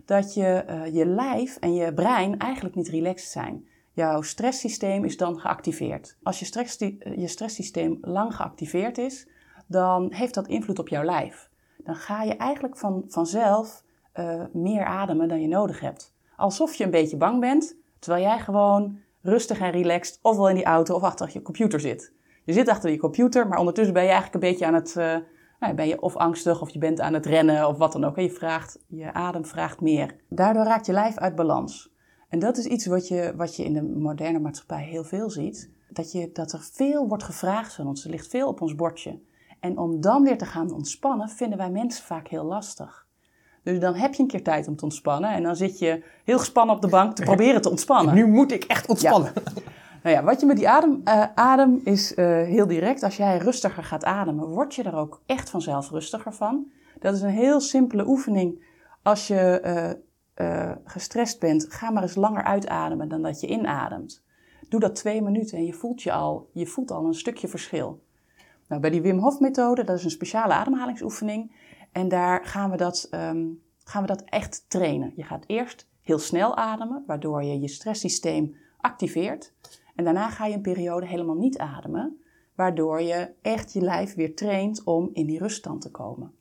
dat je, eh, je lijf en je brein eigenlijk niet relaxed zijn. Jouw stresssysteem is dan geactiveerd. Als je, stress, je stresssysteem lang geactiveerd is, dan heeft dat invloed op jouw lijf. Dan ga je eigenlijk van, vanzelf uh, meer ademen dan je nodig hebt. Alsof je een beetje bang bent, terwijl jij gewoon rustig en relaxed ofwel in die auto of achter je computer zit. Je zit achter je computer, maar ondertussen ben je eigenlijk een beetje aan het, uh, nou, ben je of angstig of je bent aan het rennen of wat dan ook. je, vraagt, je adem vraagt meer. Daardoor raakt je lijf uit balans. En dat is iets wat je, wat je in de moderne maatschappij heel veel ziet. Dat, je, dat er veel wordt gevraagd van ons. Er ligt veel op ons bordje. En om dan weer te gaan ontspannen, vinden wij mensen vaak heel lastig. Dus dan heb je een keer tijd om te ontspannen. En dan zit je heel gespannen op de bank te proberen te ontspannen. Nu moet ik echt ontspannen. Nou ja, wat je met die adem, uh, adem is uh, heel direct. Als jij rustiger gaat ademen, word je er ook echt vanzelf rustiger van. Dat is een heel simpele oefening. Als je uh, gestrest bent, ga maar eens langer uitademen dan dat je inademt. Doe dat twee minuten en je voelt, je al, je voelt al een stukje verschil. Nou, bij die Wim Hof methode, dat is een speciale ademhalingsoefening. En daar gaan we, dat, um, gaan we dat echt trainen. Je gaat eerst heel snel ademen, waardoor je je stresssysteem activeert. En daarna ga je een periode helemaal niet ademen, waardoor je echt je lijf weer traint om in die ruststand te komen.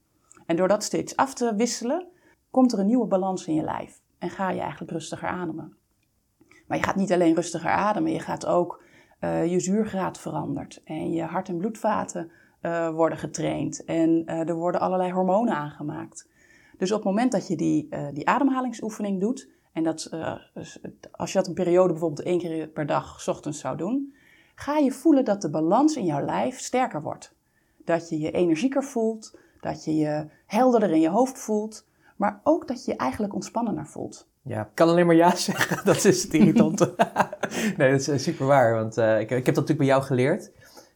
En door dat steeds af te wisselen, komt er een nieuwe balans in je lijf en ga je eigenlijk rustiger ademen. Maar je gaat niet alleen rustiger ademen, je gaat ook uh, je zuurgraad verandert en je hart- en bloedvaten uh, worden getraind en uh, er worden allerlei hormonen aangemaakt. Dus op het moment dat je die, die ademhalingsoefening doet, en dat, als je dat een periode bijvoorbeeld één keer per dag ochtends zou doen, ga je voelen dat de balans in jouw lijf sterker wordt. Dat je je energieker voelt, dat je je helderder in je hoofd voelt, maar ook dat je je eigenlijk ontspannender voelt. Ja, ik kan alleen maar ja zeggen. Dat is het irritante. nee, dat is super waar. Want uh, ik, ik heb dat natuurlijk bij jou geleerd.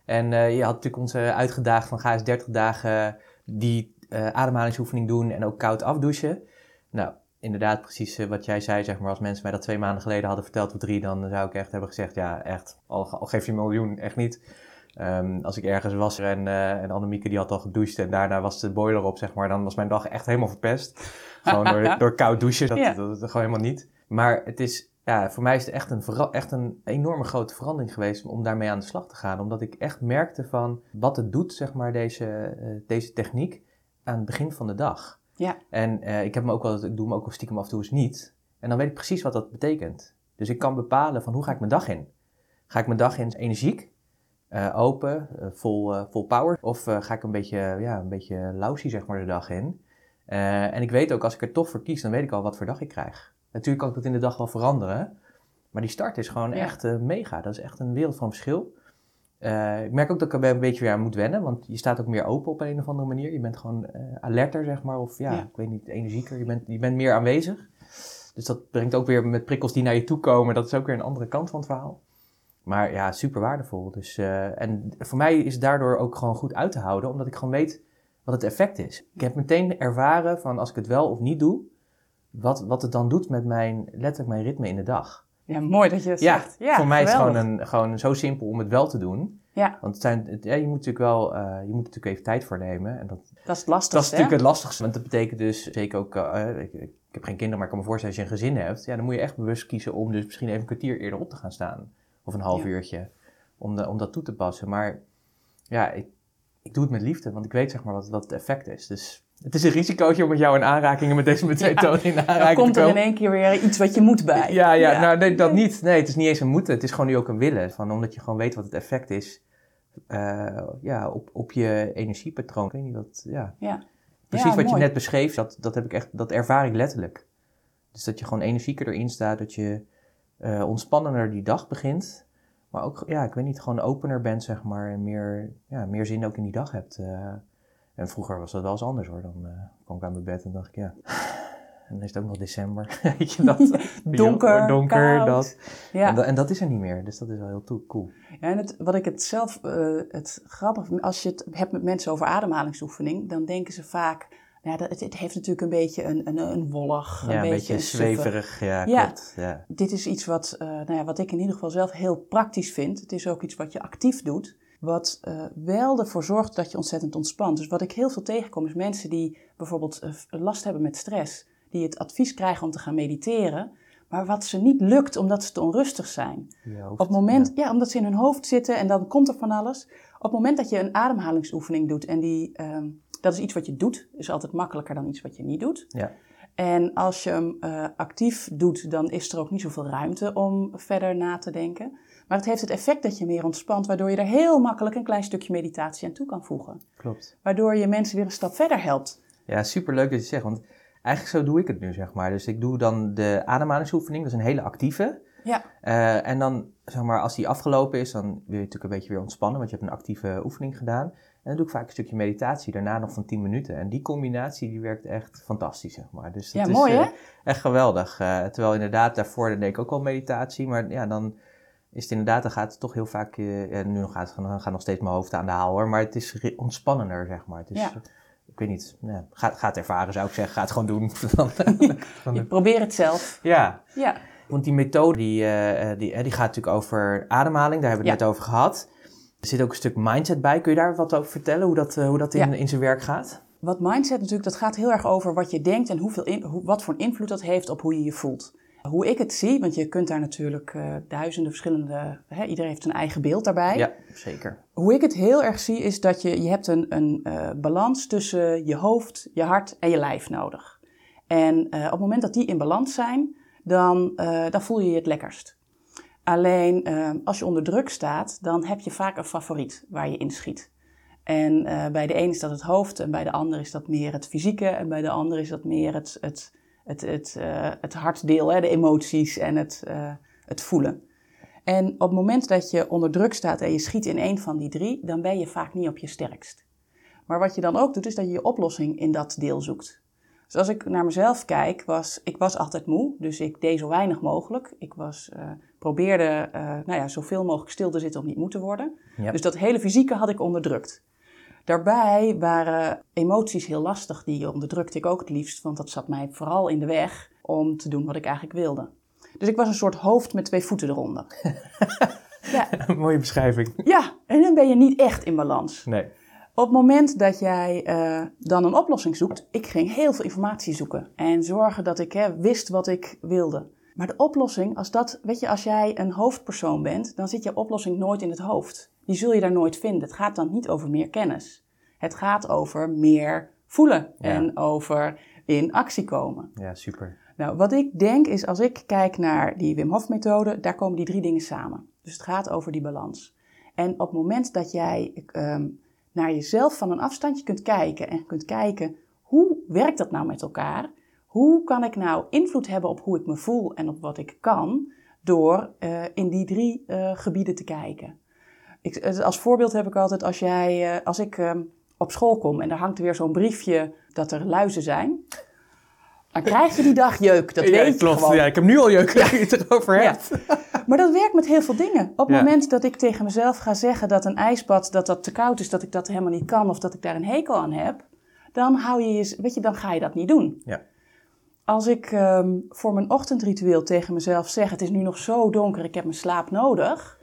En uh, je had natuurlijk ons uitgedaagd van ga eens 30 dagen die ademhalingsoefening doen en ook koud afdouchen. Nou, inderdaad precies wat jij zei, zeg maar. Als mensen mij dat twee maanden geleden hadden verteld of drie, dan zou ik echt hebben gezegd, ja, echt, al, al geef je een miljoen, echt niet. Um, als ik ergens was en, uh, en Annemieke die had al gedoucht en daarna was de boiler op, zeg maar, dan was mijn dag echt helemaal verpest. Gewoon door, door koud douchen, dat, dat, dat, gewoon helemaal niet. Maar het is, ja, voor mij is het echt een, echt een enorme grote verandering geweest om daarmee aan de slag te gaan. Omdat ik echt merkte van wat het doet, zeg maar, deze, uh, deze techniek aan het begin van de dag. Ja. En uh, ik heb me ook wel, ik doe me ook wel stiekem af en toe eens niet. En dan weet ik precies wat dat betekent. Dus ik kan bepalen van hoe ga ik mijn dag in. Ga ik mijn dag in energiek? Uh, open, uh, vol, uh, vol power? Of ga ik een beetje, ja, een beetje lousy zeg maar de dag in? en ik weet ook, als ik er toch voor kies, dan weet ik al wat voor dag ik krijg. Natuurlijk kan ik dat in de dag wel veranderen. Maar die start is gewoon ja. echt mega. Dat is echt een wereld van verschil. ik merk ook dat ik er een beetje weer aan moet wennen. Want je staat ook meer open op een of andere manier. Je bent gewoon alerter, zeg maar. Of ja, ja, ik weet niet, energieker. Je bent, je bent meer aanwezig. Dus dat brengt ook weer met prikkels die naar je toe komen. Dat is ook weer een andere kant van het verhaal. Maar ja, super waardevol. Dus, uh, en voor mij is het daardoor ook gewoon goed uit te houden, omdat ik gewoon weet wat het effect is. Ik heb meteen ervaren van als ik het wel of niet doe, wat, wat het dan doet met mijn, letterlijk mijn ritme in de dag. Ja, mooi dat je dat ja, zegt. Ja, voor mij geweldig. is het gewoon, een, gewoon zo simpel om het wel te doen. Ja. Want het zijn, het, ja, je moet natuurlijk wel, uh, je moet natuurlijk even tijd voor nemen. En dat, dat is het lastigste. Dat is natuurlijk het lastigste. Want dat betekent dus, zeker ook, uh, ik, ik, heb geen kinderen, maar ik kan me voorstellen als je een gezin hebt. Ja, dan moet je echt bewust kiezen om dus misschien even een kwartier eerder op te gaan staan. Of een half ja. uurtje om, de, om dat toe te passen. Maar ja, ik, ik doe het met liefde, want ik weet zeg maar wat, wat het effect is. Dus het is een risicootje om met jou in aanraking met deze methode ja, in aanraking Dan komt er in één keer weer iets wat je moet bij. Ja, ja, ja. nou nee, dat niet. Nee, het is niet eens een moeten. Het is gewoon nu ook een willen. Van, omdat je gewoon weet wat het effect is uh, ja, op, op je energiepatroon. Ik weet niet wat, ja. ja. Precies ja, wat mooi. je net beschreef, dat, dat, heb ik echt, dat ervaar ik letterlijk. Dus dat je gewoon energieker erin staat, dat je uh, ontspannender die dag begint. Maar ook, ja, ik weet niet, gewoon opener bent, zeg maar. En meer, ja, meer zin ook in die dag hebt. Uh, en vroeger was dat wel eens anders hoor. Dan uh, kwam ik aan mijn bed en dacht ik, ja, dan is het ook nog december. Weet je dat? donker, donker, koud. dat. Ja. En, dat. en dat is er niet meer, dus dat is wel heel cool. Ja, en het, wat ik het zelf, eh, het grappig, als je het hebt met mensen over ademhalingsoefening, dan denken ze vaak, ja, dat, het, het heeft natuurlijk een beetje een, een, een wollig, Ja, een beetje, een zweverig. Ja, Ja. klopt. Ja. Dit is iets wat, eh, nou ja, wat ik in ieder geval zelf heel praktisch vind. Het is ook iets wat je actief doet, wat eh, wel ervoor zorgt dat je ontzettend ontspant. Dus wat ik heel veel tegenkom is mensen die bijvoorbeeld eh, last hebben met stress, die het advies krijgen om te gaan mediteren, maar wat ze niet lukt omdat ze te onrustig zijn. Hoofd, Op het moment, ja. omdat ze in hun hoofd zitten en dan komt er van alles. Op het moment dat je een ademhalingsoefening doet en die, ehm, dat is iets wat je doet, is altijd makkelijker dan iets wat je niet doet. Ja. En als je hem eh, actief doet, dan is er ook niet zoveel ruimte om verder na te denken. Maar het heeft het effect dat je meer ontspant, waardoor je er heel makkelijk een klein stukje meditatie aan toe kan voegen. klopt. Waardoor je mensen weer een stap verder helpt. Ja, superleuk dat je zegt, want eigenlijk zo doe ik het nu, zeg maar. Dus ik doe dan de ademhalingsoefening, dat is een hele actieve. Ja, Eh, en dan, zeg maar, als die afgelopen is, dan wil je natuurlijk een beetje weer ontspannen, want je hebt een actieve oefening gedaan. En dan doe ik vaak een stukje meditatie, daarna nog van 10 minuten. En die combinatie, die werkt echt fantastisch, zeg maar. Dus dat Ja, is mooi, eh, hè? echt geweldig. Eh, terwijl inderdaad, daarvoor deed ik ook al meditatie, maar ja, dan is het inderdaad, dan gaat het toch heel vaak, ja, nu nog gaat, dan gaat nog steeds mijn hoofd aan de haal hoor, maar het is ontspannender, zeg maar. Het is, Ja. Ik weet niet, ja, ga, ga het ervaren zou ik zeggen, ga het gewoon doen. Je probeert het zelf. ja, Ja, want die methode die, die, die gaat natuurlijk over ademhaling, daar hebben we het net over gehad. Er zit ook een stuk mindset bij. Kun je daar wat over vertellen, hoe dat, eh, hoe dat in, Ja. in zijn werk gaat? Wat mindset natuurlijk, dat gaat heel erg over wat je denkt en hoeveel in, hoe, wat voor invloed dat heeft op hoe je je voelt. Hoe ik het zie, want je kunt daar natuurlijk eh, duizenden verschillende, hè, iedereen heeft een eigen beeld daarbij. Ja, zeker. Hoe ik het heel erg zie is dat je, je hebt een, een eh, balans tussen je hoofd, je hart en je lijf nodig. En op het moment dat die in balans zijn, dan, dan voel je je het lekkerst. Alleen eh, als je onder druk staat, dan heb je vaak een favoriet waar je inschiet. En eh, bij de een is dat het hoofd en bij de ander is dat meer het fysieke en bij de ander is dat meer het, het, het, het, eh, het hartdeel, de emoties en het, eh, het voelen. En op het moment dat je onder druk staat en je schiet in één van die drie, dan ben je vaak niet op je sterkst. Maar wat je dan ook doet, is dat je je oplossing in dat deel zoekt. Dus als ik naar mezelf kijk, was ik was altijd moe, dus ik deed zo weinig mogelijk. Ik was, eh, probeerde eh, nou ja, zoveel mogelijk stil te zitten om niet moe te worden. Ja. Dus dat hele fysieke had ik onderdrukt. Daarbij waren emoties heel lastig, die onderdrukte ik ook het liefst, want dat zat mij vooral in de weg om te doen wat ik eigenlijk wilde. Dus ik was een soort hoofd met twee voeten eronder. ja, Mooie beschrijving. ja, en dan ben je niet echt in balans. Nee. Op het moment dat jij eh, dan een oplossing zoekt, ik ging heel veel informatie zoeken en zorgen dat ik hè, wist wat ik wilde. Maar de oplossing, als dat, weet je, als jij een hoofdpersoon bent, dan zit je oplossing nooit in het hoofd. Die zul je daar nooit vinden. Het gaat dan niet over meer kennis. Het gaat over meer voelen Ja. en over in actie komen. Ja, super. Nou, wat ik denk is, als ik kijk naar die Wim Hof methode, daar komen die drie dingen samen. Dus het gaat over die balans. En op het moment dat jij ehm, naar jezelf van een afstandje kunt kijken en kunt kijken, hoe werkt dat nou met elkaar? Hoe kan ik nou invloed hebben op hoe ik me voel en op wat ik kan, door eh, in die drie eh, gebieden te kijken? Ik, eh, als voorbeeld heb ik altijd, als, jij, als ik ehm, op school kom en er hangt weer zo'n briefje dat er luizen zijn, dan krijg je die dag jeuk. Dat ja, weet je klopt. gewoon. Ja, ik heb nu al jeuk dat je het erover hebt. Maar dat werkt met heel veel dingen. Op het moment dat ik tegen mezelf ga zeggen dat een ijsbad dat dat te koud is, dat ik dat helemaal niet kan of dat ik daar een hekel aan heb, dan hou je je, weet je, dan ga je dat niet doen. Ja. Als ik ehm, voor mijn ochtendritueel tegen mezelf zeg: het is nu nog zo donker, ik heb mijn slaap nodig,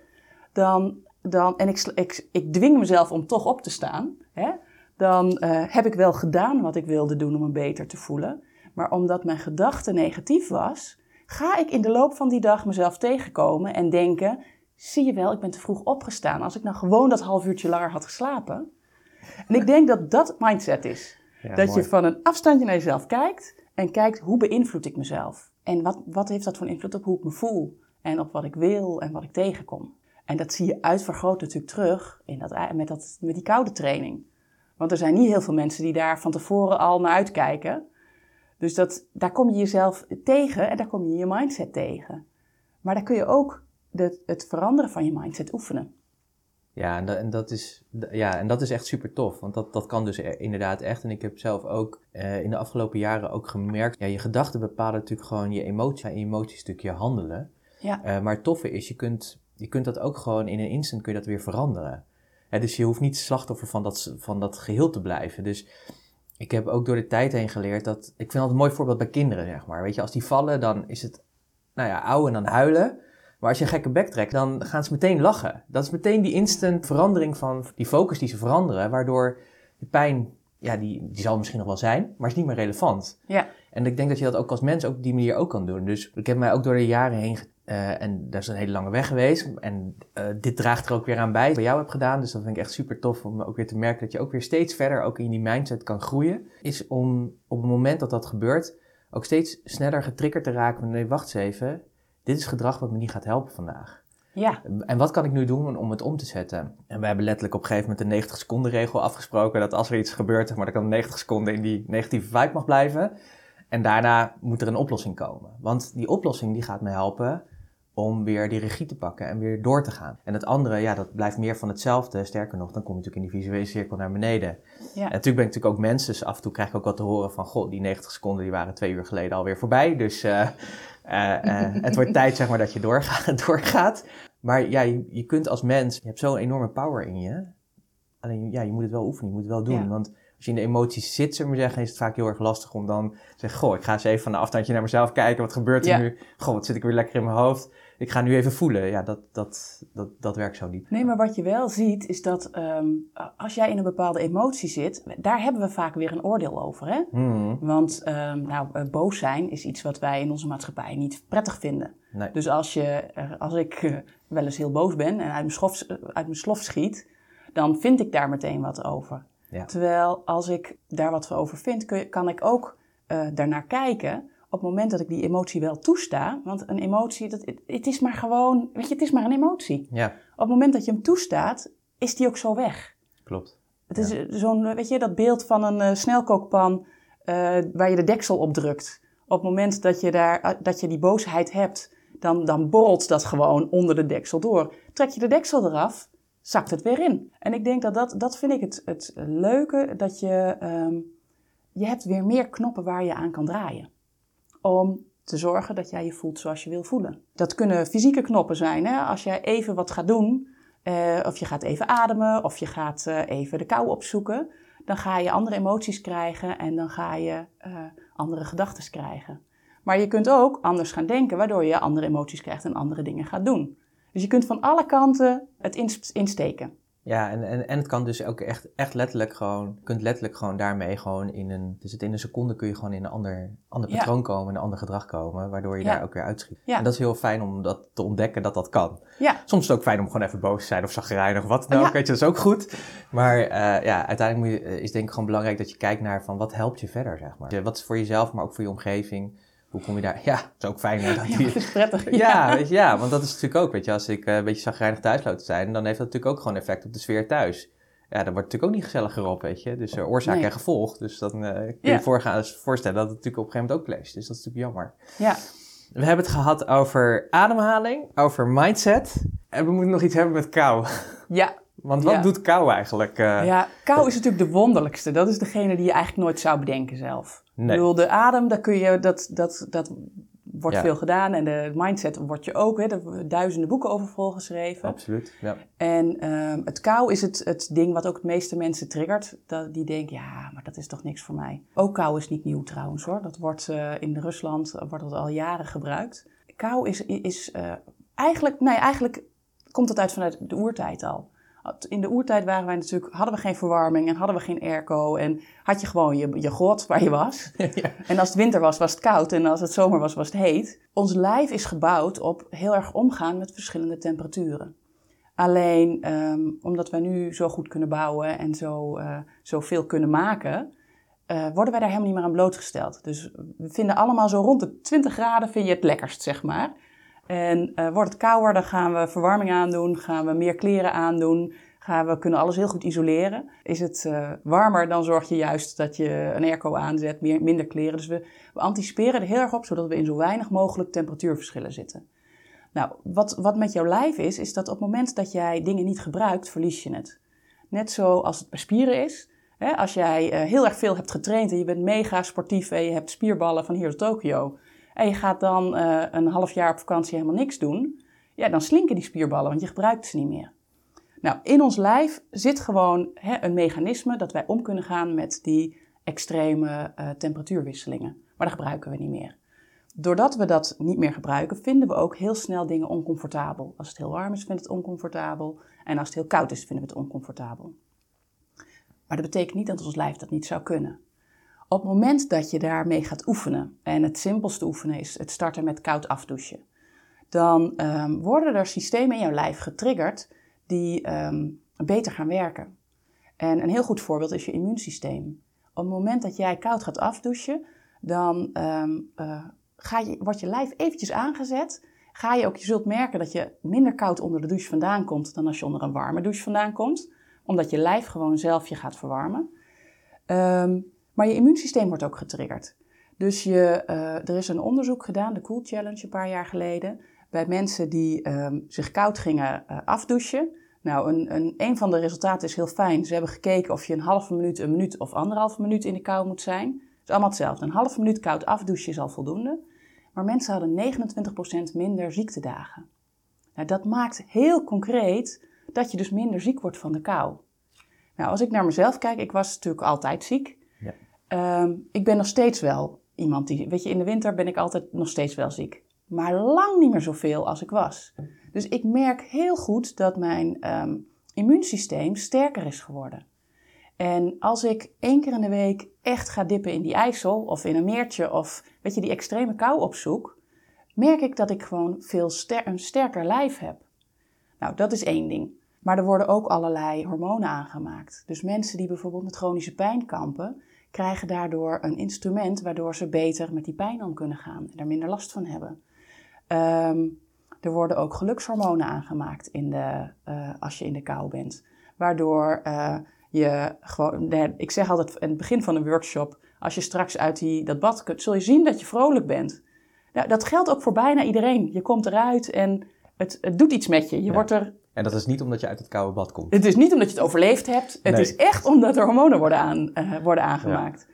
dan, dan en ik, ik, ik dwing mezelf om toch op te staan, hè, dan eh, heb ik wel gedaan wat ik wilde doen om me beter te voelen. Maar omdat mijn gedachte negatief was, ga ik in de loop van die dag mezelf tegenkomen en denken: zie je wel, ik ben te vroeg opgestaan. Als ik nou gewoon dat half uurtje langer had geslapen. En ik denk dat dat mindset is. Ja, dat mooi. je van een afstandje naar jezelf kijkt en kijkt hoe beïnvloed ik mezelf. En wat, wat heeft dat voor invloed op hoe ik me voel en op wat ik wil en wat ik tegenkom. En dat zie je uitvergroot natuurlijk terug in dat, met, dat, met die koude training. Want er zijn niet heel veel mensen die daar van tevoren al naar uitkijken. Dus dat, daar kom je jezelf tegen en daar kom je je mindset tegen. Maar daar kun je ook de, het veranderen van je mindset oefenen. Ja, en dat, en dat is, ja, en dat is echt super tof. Want dat, dat kan dus e- inderdaad echt. En ik heb zelf ook eh, in de afgelopen jaren ook gemerkt... Ja, je gedachten bepalen natuurlijk gewoon je emoties. En je emoties natuurlijk je handelen. Ja. Eh, maar het toffe is, je kunt, je kunt dat ook gewoon in een instant kun je dat weer veranderen. Hè, dus je hoeft niet slachtoffer van dat, van dat geheel te blijven. Dus ik heb ook door de tijd heen geleerd dat... Ik vind altijd een mooi voorbeeld bij kinderen, zeg maar. Weet je, als die vallen, dan is het, nou ja, ouwen en dan huilen... Maar als je een gekke bek trekt, dan gaan ze meteen lachen. Dat is meteen die instant verandering van die focus die ze veranderen, waardoor de pijn, ja, die, die zal misschien nog wel zijn, maar is niet meer relevant. Ja. En ik denk dat je dat ook als mens ook op die manier ook kan doen. Dus ik heb mij ook door de jaren heen, eh, en dat is een hele lange weg geweest, en eh, dit draagt er ook weer aan bij, wat bij jou heb gedaan. Dus dat vind ik echt super tof om ook weer te merken dat je ook weer steeds verder ook in die mindset kan groeien. Is om op het moment dat dat gebeurt, ook steeds sneller getriggerd te raken van nee, wacht eens even, dit is gedrag wat me niet gaat helpen vandaag. Ja. En wat kan ik nu doen om het om te zetten? En we hebben letterlijk op een gegeven moment de 90 seconden regel afgesproken. Dat als er iets gebeurt, maar, dan kan 90 seconden in die negatieve vibe mag blijven. En daarna moet er een oplossing komen. Want die oplossing die gaat me helpen om weer die regie te pakken en weer door te gaan. En het andere, ja, dat blijft meer van hetzelfde. Sterker nog, dan kom je natuurlijk in die visuele cirkel naar beneden. Ja. En natuurlijk ben ik natuurlijk ook mens, dus af en toe krijg ik ook wat te horen van... Goh, die 90 seconden die waren twee uur geleden alweer voorbij. Dus eh, eh, eh, het wordt tijd zeg maar dat je doorgaat. doorgaat. Maar ja, je, je kunt als mens, je hebt zo'n enorme power in je. Alleen ja, je moet het wel oefenen, je moet het wel doen. Ja. Want als je in de emoties zit, zullen we maar zeggen, is het vaak heel erg lastig om dan te zeggen... Goh, ik ga eens even van een afstandje naar mezelf kijken, wat gebeurt er Ja. nu? Goh, wat zit ik weer lekker in mijn hoofd? Ik ga nu even voelen. Ja, dat, dat, dat, dat werkt zo niet. Nee, maar wat je wel ziet is dat ehm, als jij in een bepaalde emotie zit, daar hebben we vaak weer een oordeel over. Hè? Hmm, Want ehm, nou, eh, boos zijn is iets wat wij in onze maatschappij niet prettig vinden. nee. Dus als, je, als ik eh, wel eens heel boos ben en uit mijn, schof, eh, uit mijn slof schiet, dan vind ik daar meteen wat over. Ja. Terwijl als ik daar wat over vind, kun kan ik ook daarnaar kijken op het moment dat ik die emotie wel toesta. Want een emotie, dat, het, is maar gewoon, weet je, het is maar een emotie. Ja, Op het moment dat je hem toestaat, is die ook zo weg. klopt. Het is zo'n, weet je, dat beeld van een eh, snelkookpan eh, waar je de deksel op drukt. Op het moment dat je, daar, eh, dat je die boosheid hebt, dan, dan borrelt dat gewoon onder de deksel door. Trek je de deksel eraf, zakt het weer in. En ik denk dat dat, dat vind ik het, het leuke, dat je, ehm, je hebt weer meer knoppen waar je aan kan draaien. Om te zorgen dat jij je voelt zoals je wil voelen. Dat kunnen fysieke knoppen zijn. Hè? Als jij even wat gaat doen, eh, of je gaat even ademen, of je gaat eh, even de kou opzoeken, dan ga je andere emoties krijgen en dan ga je eh, andere gedachten krijgen. Maar je kunt ook anders gaan denken, waardoor je andere emoties krijgt en andere dingen gaat doen. Dus je kunt van alle kanten het ins- insteken. Ja, en, en, en het kan dus ook echt, echt letterlijk gewoon, je kunt letterlijk gewoon daarmee gewoon in een, dus het in een seconde kun je gewoon in een ander, ander Ja. patroon komen, in een ander gedrag komen, waardoor je Ja. daar ook weer uitschiet. Ja. En dat is heel fijn om dat te ontdekken dat dat kan. Ja, Soms is het ook fijn om gewoon even boos te zijn of zagrijnig of wat dan ook, weet je, dat is ook goed. Maar eh, ja, uiteindelijk moet je, eh, is denk ik gewoon belangrijk dat je kijkt naar van wat helpt je verder, zeg maar. Wat is voor jezelf, maar ook voor je omgeving. Hoe kom je daar? Ja, het is ook fijn hè, dat ja die, dat is prettig. ja, weet je, ja, want dat is natuurlijk ook, weet je, als ik eh, een beetje zagrijnig thuis loop te zijn, dan heeft dat natuurlijk ook gewoon effect op de sfeer thuis. Ja, dan wordt het natuurlijk ook niet gezelliger op, weet je. Dus eh, oorzaak Nee. en gevolg. Dus dan eh, kun je Ja. voorgaan, voorstellen dat het natuurlijk op een gegeven moment ook clasht. Dus dat is natuurlijk jammer. Ja, We hebben het gehad over ademhaling, over mindset. En we moeten nog iets hebben met kou. ja, Want wat Ja. doet kou eigenlijk? eh? Ja, kou is natuurlijk de wonderlijkste. Dat is degene die je eigenlijk nooit zou bedenken zelf. Nee. Ik bedoel, de adem, daar kun je, dat, dat, dat wordt Ja. veel gedaan. En de mindset wordt je ook, hè, er duizenden boeken over volgeschreven. Absoluut, ja. En ehm, het kou is het, het ding wat ook het meeste mensen triggert. Dat, die denken, ja, maar dat is toch niks voor mij. Ook kou is niet nieuw trouwens hoor. Dat wordt eh, in Rusland eh, wordt dat al jaren gebruikt. Kou is, is eigenlijk, nee, eigenlijk komt het uit vanuit de oertijd al. In de oertijd waren wij natuurlijk, hadden we geen verwarming en hadden we geen airco. En had je gewoon je, je grot waar je was. ja. En als het winter was, was het koud. En als het zomer was, was het heet. Ons lijf is gebouwd op heel erg omgaan met verschillende temperaturen. Alleen ehm, omdat wij nu zo goed kunnen bouwen en zo, eh zoveel kunnen maken, eh, worden wij daar helemaal niet meer aan blootgesteld. Dus we vinden allemaal zo rond de 20 graden vind je het lekkerst, zeg maar. En eh, wordt het kouder, dan gaan we verwarming aandoen, gaan we meer kleren aandoen, gaan we kunnen alles heel goed isoleren. Is het eh, warmer, dan zorg je juist dat je een airco aanzet, meer, minder kleren. Dus we, we anticiperen er heel erg op, zodat we in zo weinig mogelijk temperatuurverschillen zitten. Nou, wat, wat met jouw lijf is, is dat op het moment dat jij dingen niet gebruikt, verlies je het. Net zoals het bij spieren is. Hè, als jij uh, heel erg veel hebt getraind en je bent mega sportief en je hebt spierballen van hier tot Tokio. En je gaat dan uh, een half jaar op vakantie helemaal niks doen. Ja, dan slinken die spierballen, want je gebruikt ze niet meer. Nou, in ons lijf zit gewoon hè, een mechanisme dat wij om kunnen gaan met die extreme uh, temperatuurwisselingen. Maar dat gebruiken we niet meer. Doordat we dat niet meer gebruiken, vinden we ook heel snel dingen oncomfortabel. Als het heel warm is, vinden we het oncomfortabel. En als het heel koud is, vinden we het oncomfortabel. Maar dat betekent niet dat ons lijf dat niet zou kunnen. Op het moment dat je daarmee gaat oefenen, en het simpelste oefenen is het starten met koud afdouchen, dan um, worden er systemen in jouw lijf getriggerd die um, beter gaan werken. En een heel goed voorbeeld is je immuunsysteem. Op het moment dat jij koud gaat afdouchen, dan um, uh, ga je, wordt je lijf eventjes aangezet. Ga je ook, je zult merken dat je minder koud onder de douche vandaan komt dan als je onder een warme douche vandaan komt. Omdat je lijf gewoon zelf je gaat verwarmen. Maar je immuunsysteem wordt ook getriggerd. Dus je, uh, er is een onderzoek gedaan, de Cool Challenge een paar jaar geleden, bij mensen die um, zich koud gingen uh, afdouchen. Nou, een, een, een van de resultaten is heel fijn. Ze hebben gekeken of je een halve minuut, een minuut of anderhalve minuut in de kou moet zijn. Het is allemaal hetzelfde. Een halve minuut koud afdouchen is al voldoende. Maar mensen hadden 29% minder ziektedagen. Nou, dat maakt heel concreet dat je dus minder ziek wordt van de kou. Nou, als ik naar mezelf kijk, ik was natuurlijk altijd ziek. Um, ik ben nog steeds wel iemand die, weet je, in de winter ben ik altijd nog steeds wel ziek. Maar lang niet meer zoveel als ik was. Dus ik merk heel goed dat mijn um, immuunsysteem sterker is geworden. En als ik één keer in de week echt ga dippen in die IJssel of in een meertje of weet je, die extreme kou opzoek, merk ik dat ik gewoon veel een sterker lijf heb. Nou, dat is één ding. Maar er worden ook allerlei hormonen aangemaakt. Dus mensen die bijvoorbeeld met chronische pijn kampen, krijgen daardoor een instrument waardoor ze beter met die pijn om kunnen gaan en er minder last van hebben. Um, er worden ook gelukshormonen aangemaakt in de, uh, als je in de kou bent. Waardoor uh, je gewoon, ik zeg altijd in het begin van een workshop, als je straks uit die, dat bad kunt, zul je zien dat je vrolijk bent. Nou, dat geldt ook voor bijna iedereen. Je komt eruit en het, het doet iets met je. Je Ja. wordt er, En dat is niet omdat je uit het koude bad komt. het is niet omdat je het overleefd hebt. Het Nee. is echt omdat er hormonen worden, aan, eh, worden aangemaakt.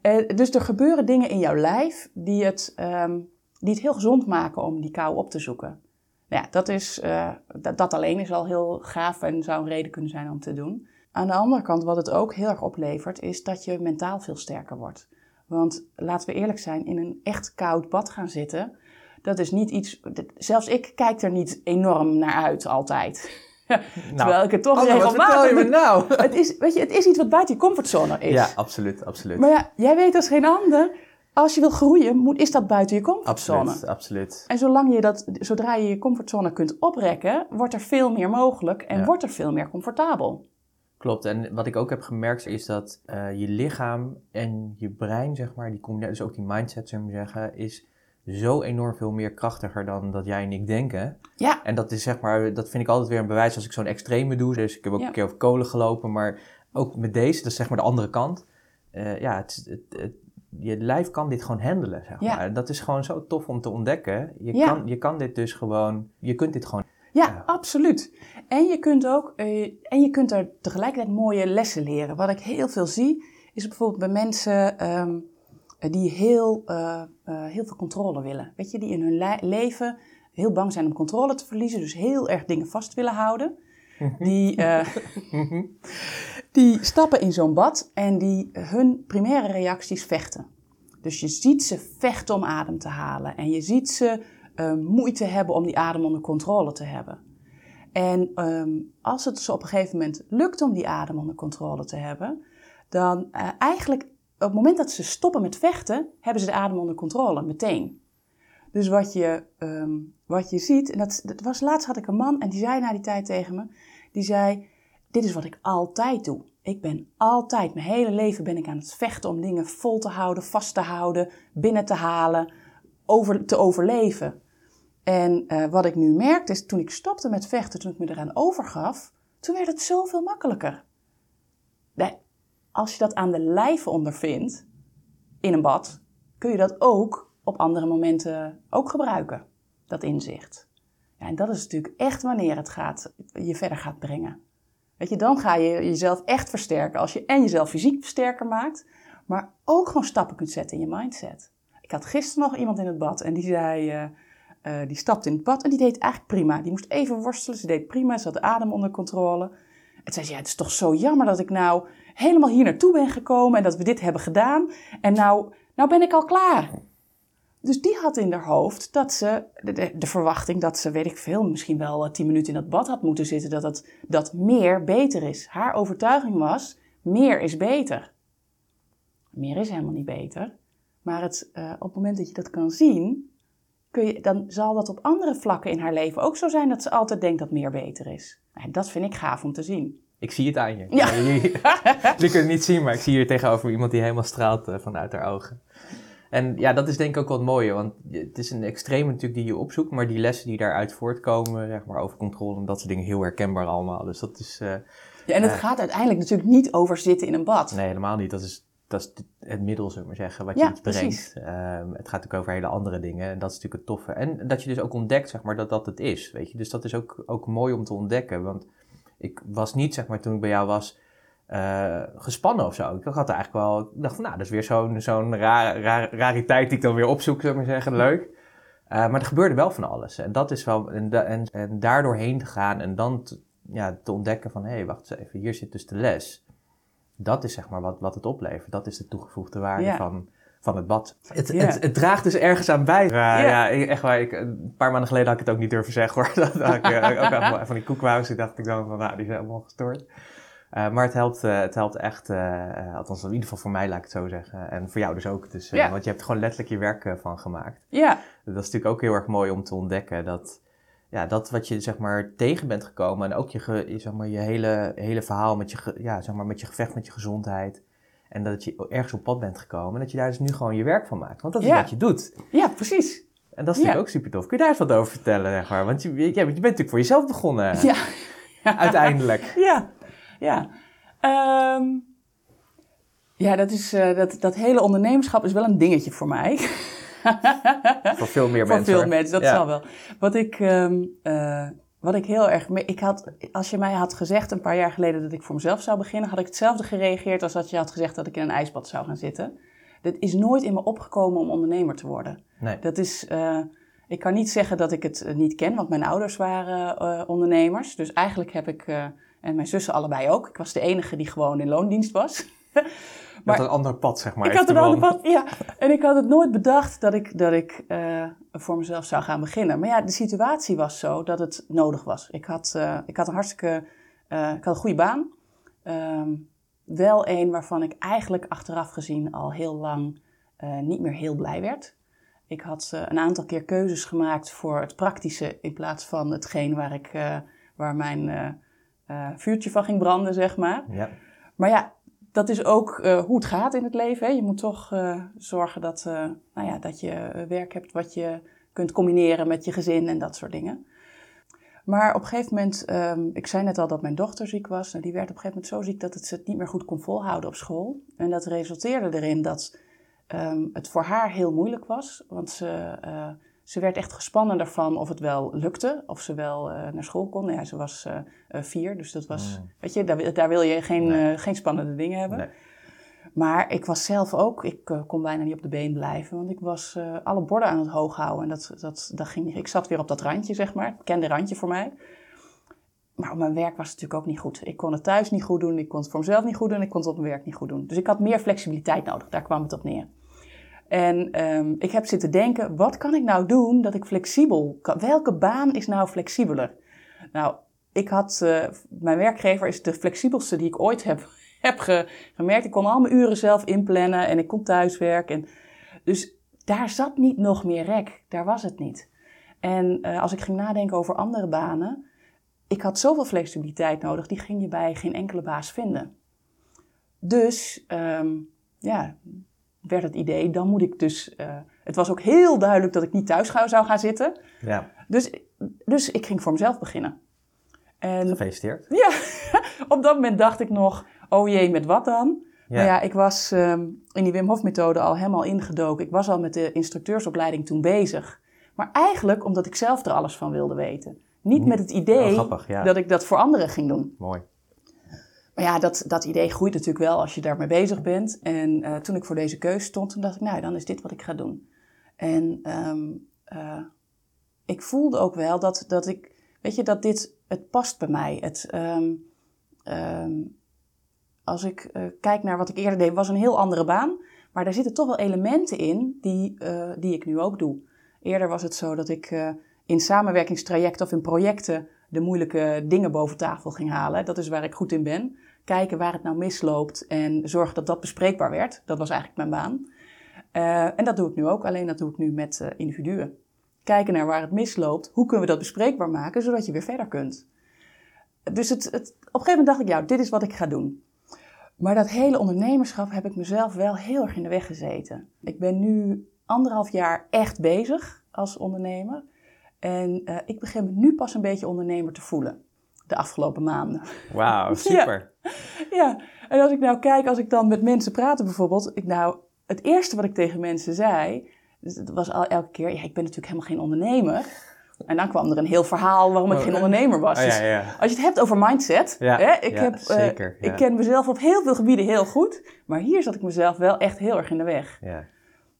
Eh, dus er gebeuren dingen in jouw lijf die het, ehm, die het heel gezond maken om die kou op te zoeken. Nou ja, dat, is, eh, dat, dat alleen is al heel gaaf en zou een reden kunnen zijn om te doen. Aan de andere kant, wat het ook heel erg oplevert, is dat je mentaal veel sterker wordt. Want laten we eerlijk zijn, in een echt koud bad gaan zitten, dat is niet iets. Zelfs ik kijk er niet enorm naar uit altijd. Terwijl ik het toch wat regelmatig. vertel je nou? Het is, weet je, het is iets wat buiten je comfortzone is. Ja, absoluut, absoluut. Maar ja, jij weet als geen ander, als je wil groeien, moet, is dat buiten je comfortzone. Absoluut, absoluut. En zolang je dat, zodra je je comfortzone kunt oprekken, wordt er veel meer mogelijk en Ja. wordt er veel meer comfortabel. Klopt, en wat ik ook heb gemerkt is dat eh, je lichaam en je brein, zeg maar, die combinatie, dus ook die mindset, zou ik zeggen, is zo enorm veel meer krachtiger dan dat jij en ik denken. Ja, En dat is zeg maar, dat vind ik altijd weer een bewijs als ik zo'n extreme doe. Dus ik heb ook Ja. een keer over kolen gelopen, maar ook met deze, dat is zeg maar de andere kant. Eh, ja, het, het, het- je lijf kan dit gewoon handelen, zeg Ja. maar. Dat is gewoon zo tof om te ontdekken. Je, Ja. kan, je kan dit dus gewoon, je kunt dit gewoon. ja, Ja. absoluut. En je kunt ook, eh, en je kunt er tegelijkertijd mooie lessen leren. Wat ik heel veel zie, is bijvoorbeeld bij mensen ehm, die heel, eh, eh, heel veel controle willen. Weet je, die in hun le- leven heel bang zijn om controle te verliezen, dus heel erg dingen vast willen houden. Die, eh, die stappen in zo'n bad en die, hun primaire reacties vechten. Dus je ziet ze vechten om adem te halen. En je ziet ze eh, moeite hebben om die adem onder controle te hebben. En ehm, als het ze op een gegeven moment lukt om die adem onder controle te hebben, dan eh, eigenlijk op het moment dat ze stoppen met vechten, hebben ze de adem onder controle meteen. Dus wat je, ehm, wat je ziet, en dat, dat was laatst had ik een man en die zei na die tijd tegen me, die zei, dit is wat ik altijd doe. Ik ben altijd, mijn hele leven ben ik aan het vechten om dingen vol te houden, vast te houden, binnen te halen, over, te overleven. En eh, wat ik nu merkte is, toen ik stopte met vechten, toen ik me eraan overgaf, toen werd het zoveel makkelijker. Als je dat aan de lijve ondervindt, in een bad, kun je dat ook op andere momenten ook gebruiken, dat inzicht. Ja, en dat is natuurlijk echt wanneer het gaat, je verder gaat brengen. Weet je, dan ga je jezelf echt versterken. Als je en jezelf fysiek sterker maakt, maar ook gewoon stappen kunt zetten in je mindset. Ik had gisteren nog iemand in het bad en die zei, uh, uh, die stapte in het bad en die deed eigenlijk prima. Die moest even worstelen, ze deed prima, ze had de adem onder controle. En zei ze, ja, het is toch zo jammer dat ik nou helemaal hier naartoe ben gekomen en dat we dit hebben gedaan. En nou, nou ben ik al klaar. Dus die had in haar hoofd dat ze, de, verwachting dat ze, weet ik veel, misschien wel tien minuten in dat bad had moeten zitten, dat, het, dat meer beter is. Haar overtuiging was, meer is beter. Meer is helemaal niet beter. Maar het, uh, op het moment dat je dat kan zien, kun je, dan zal dat op andere vlakken in haar leven ook zo zijn dat ze altijd denkt dat meer beter is. En dat vind ik gaaf om te zien. Ik zie het aan je. Ja. Je kunt het niet zien, maar ik zie hier tegenover iemand die helemaal straalt uh, vanuit haar ogen. En ja, dat is denk ik ook wat mooie, want het is een extreem natuurlijk die je opzoekt, maar die lessen die daaruit voortkomen, zeg maar, over controle en dat soort dingen, heel herkenbaar allemaal. Dus dat is... Uh, ja, en het uh, gaat uiteindelijk natuurlijk niet over zitten in een bad. Nee, helemaal niet. Dat is, dat is het middel, zullen we maar zeggen, wat je iets brengt. Um, het gaat natuurlijk over hele andere dingen en dat is natuurlijk het toffe. En dat je dus ook ontdekt, zeg maar, dat dat het is, weet je. Dus dat is ook, ook mooi om te ontdekken, want ik was niet, zeg maar, toen ik bij jou was, uh, gespannen of zo. Ik had er eigenlijk wel, ik dacht van, nou, dat is weer zo'n zo'n ra ra rariteit die ik dan weer opzoek, zou ik maar zeggen, leuk. Uh, maar er gebeurde wel van alles. En dat is wel, en, en, en daardoor heen te gaan en dan te, ja, te ontdekken van, hé, hey, wacht eens even, hier zit dus de les. Dat is zeg maar wat, wat het oplevert. Dat is de toegevoegde waarde ja. van, van het bad. Het, het, het, draagt dus ergens aan bij. Ja, echt waar. Ik, een paar maanden geleden had ik het ook niet durven zeggen hoor. dat had ik uh, ook van die koekwous. Ik dacht ik dan van, nou, die zijn allemaal gestoord. Uh, maar het helpt, uh, het helpt echt, uh, althans in ieder geval voor mij laat ik het zo zeggen. En voor jou dus ook. Dus. Want je hebt er gewoon letterlijk je werk van gemaakt. Ja. Dat is natuurlijk ook heel erg mooi om te ontdekken. Dat, ja, dat wat je zeg maar tegen bent gekomen. En ook je, zeg maar, je hele, hele verhaal met je, ja, zeg maar, met je gevecht met je gezondheid. En dat je ergens op pad bent gekomen. En dat je daar dus nu gewoon je werk van maakt. Want dat is ja. wat je doet. Ja, precies. En dat is natuurlijk ook super tof. Kun je daar eens wat over vertellen, zeg maar? Want je, je, je bent natuurlijk voor jezelf begonnen. Ja. Uiteindelijk. Ja. Ja. Um, ja, dat, is, uh, dat, dat hele ondernemerschap is wel een dingetje voor mij. voor veel meer voor mensen. Voor veel mensen, dat zal wel. Wat ik, um, uh, wat ik heel erg... Ik had, als je mij had gezegd een paar jaar geleden dat ik voor mezelf zou beginnen... had ik hetzelfde gereageerd als dat je had gezegd dat ik in een ijsbad zou gaan zitten. Dit is nooit in me opgekomen om ondernemer te worden. Nee. Dat is... Uh, ik kan niet zeggen dat ik het niet ken, want mijn ouders waren ondernemers. Dus eigenlijk heb ik... En mijn zussen allebei ook. Ik was de enige die gewoon in loondienst was. maar een ander pad, zeg maar. Ik had een ander pad, ja. En ik had het nooit bedacht dat ik, dat ik uh, voor mezelf zou gaan beginnen. Maar ja, de situatie was zo dat het nodig was. Ik had, uh, ik had een hartstikke... Uh, ik had een goede baan. Um, wel een waarvan ik eigenlijk achteraf gezien al heel lang niet meer heel blij werd. Ik had een aantal keer keuzes gemaakt voor het praktische in plaats van hetgeen waar, ik, waar mijn vuurtje van ging branden, zeg maar. Ja. Maar ja, dat is ook uh, hoe het gaat in het leven. Hè. Je moet toch uh, zorgen dat, nou ja, dat je werk hebt wat je kunt combineren met je gezin en dat soort dingen. Maar op een gegeven moment, um, ik zei net al dat mijn dochter ziek was. Nou, die werd op een gegeven moment zo ziek dat het ze het niet meer goed kon volhouden op school. En dat resulteerde erin dat um, het voor haar heel moeilijk was. Want ze, ze werd echt gespannen daarvan of het wel lukte, of ze wel uh, naar school kon. Ja, ze was uh, uh, vier, dus dat was, mm. weet je, daar, daar, wil je geen, nee. geen spannende dingen hebben. Nee. Maar ik was zelf ook, ik kon bijna niet op de been blijven, want ik was alle borden aan het hoog houden. En dat, dat, dat ging, ik zat weer op dat randje, zeg maar, het kende randje voor mij. Maar op mijn werk was het natuurlijk ook niet goed. Ik kon het thuis niet goed doen, ik kon het voor mezelf niet goed doen, ik kon het op mijn werk niet goed doen. Dus ik had meer flexibiliteit nodig, daar kwam het op neer. En um, ik heb zitten denken, wat kan ik nou doen dat ik flexibel kan? Welke baan is nou flexibeler? Nou, ik had, uh, mijn werkgever is de flexibelste die ik ooit heb, heb ge, gemerkt. Ik kon al mijn uren zelf inplannen en ik kon thuiswerken. En, dus daar zat niet nog meer rek. Daar was het niet. En uh, als ik ging nadenken over andere banen, ik had zoveel flexibiliteit nodig, die ging je bij geen enkele baas vinden. Dus um, ja, werd het idee, dan moet ik dus... Uh, het was ook heel duidelijk dat ik niet thuis zou gaan zitten. Ja. Dus, dus ik ging voor mezelf beginnen. En, Gefeliciteerd. Ja, op dat moment dacht ik nog, oh jee, met wat dan? Ja. Maar ja, ik was um, in die Wim Hof methode al helemaal ingedoken. Ik was al met de instructeursopleiding toen bezig. Maar eigenlijk omdat ik zelf er alles van wilde weten. Niet Niet- met het idee Oh, grappig, ja. dat ik dat voor anderen ging doen. Mooi. Maar ja, dat, dat idee groeit natuurlijk wel als je daarmee bezig bent. En eh, toen ik voor deze keuze stond, toen dacht ik, nou, dan is dit wat ik ga doen. En ehm, eh, ik voelde ook wel dat, dat ik, weet je, dat dit, het past bij mij. Het, ehm, ehm, als ik eh, kijk naar wat ik eerder deed, was een heel andere baan. Maar daar zitten toch wel elementen in die, die ik nu ook doe. Eerder was het zo dat ik in samenwerkingstrajecten of in projecten de moeilijke dingen boven tafel ging halen. Dat is waar ik goed in ben. Kijken waar het nou misloopt en zorgen dat dat bespreekbaar werd. Dat was eigenlijk mijn baan. Eh, en dat doe ik nu ook, alleen dat doe ik nu met eh, individuen. Kijken naar waar het misloopt. Hoe kunnen we dat bespreekbaar maken, zodat je weer verder kunt. Dus het, het, op een gegeven moment dacht ik, ja, dit is wat ik ga doen. Maar dat hele ondernemerschap heb ik mezelf wel heel erg in de weg gezeten. Ik ben nu anderhalf jaar echt bezig als ondernemer. En eh, ik begin me nu pas een beetje ondernemer te voelen. De afgelopen maanden. Wauw, super. Ja, en als ik nou kijk, als ik dan met mensen praat bijvoorbeeld. Ik nou, het eerste wat ik tegen mensen zei, dus het was al elke keer, ja, ik ben natuurlijk helemaal geen ondernemer. En dan kwam er een heel verhaal waarom ik Oh, geen ondernemer was. Oh, ja, Dus als je het hebt over mindset, Ja, hè, ik, heb, eh, zeker, ik ken mezelf op heel veel gebieden heel goed, maar hier zat ik mezelf wel echt heel erg in de weg. ja.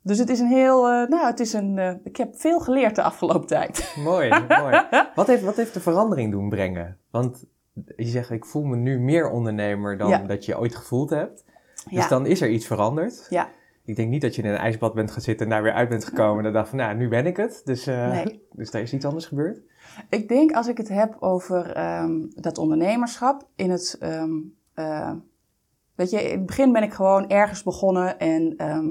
Dus het is een heel, eh, nou, het is een, eh, ik heb veel geleerd de afgelopen tijd. Mooi, mooi. Wat heeft, wat heeft de verandering doen brengen? Want je zegt, ik voel me nu meer ondernemer dan Ja. dat je ooit gevoeld hebt. Dus Ja. dan is er iets veranderd. Ja, Ik denk niet dat je in een ijsbad bent gaan zitten en daar weer uit bent gekomen. En dan dacht van, nou, nu ben ik het. Dus, Nee. dus daar is iets anders gebeurd. ik denk als ik het heb over ehm, dat ondernemerschap in het, ehm, eh, weet je, in het begin ben ik gewoon ergens begonnen en ehm,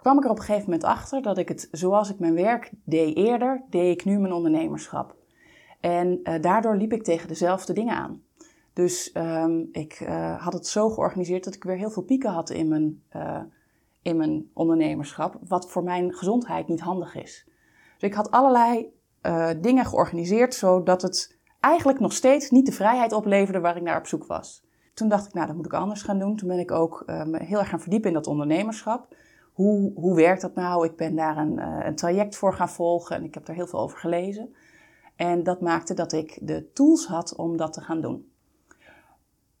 kwam ik er op een gegeven moment achter dat ik het zoals ik mijn werk deed eerder, deed ik nu mijn ondernemerschap. En eh, daardoor liep ik tegen dezelfde dingen aan. Dus ehm, ik eh, had het zo georganiseerd dat ik weer heel veel pieken had in mijn, eh, in mijn ondernemerschap, wat voor mijn gezondheid niet handig is. Dus ik had allerlei dingen georganiseerd zodat het eigenlijk nog steeds niet de vrijheid opleverde waar ik naar op zoek was. Toen dacht ik, nou, dat moet ik anders gaan doen. Toen ben ik ook heel erg gaan verdiepen in dat ondernemerschap. Hoe, hoe werkt dat nou? Ik ben daar een, eh, een traject voor gaan volgen en ik heb daar heel veel over gelezen. En dat maakte dat ik de tools had om dat te gaan doen.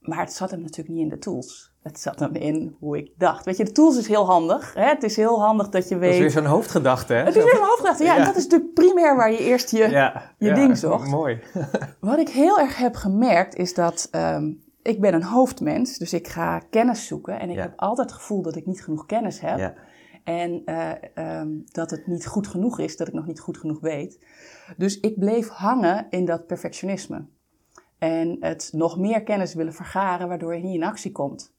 Maar het zat hem natuurlijk niet in de tools. Het zat hem in hoe ik dacht. Weet je, de tools is heel handig. Hè? Het is heel handig dat je Dat is weet... weer zo'n hoofdgedachte, hè? Het is weer een hoofdgedachte. Ja, Ja. en dat is natuurlijk primair waar je eerst je... ja, je ja, ding zocht. Mooi. Wat ik heel erg heb gemerkt is dat ehm, ik ben een hoofdmens. Dus ik ga kennis zoeken. En ik heb altijd het gevoel dat ik niet genoeg kennis heb. En eh, ehm, dat het niet goed genoeg is, dat ik nog niet goed genoeg weet. Dus ik bleef hangen in dat perfectionisme. En het nog meer kennis willen vergaren, waardoor je niet in actie komt.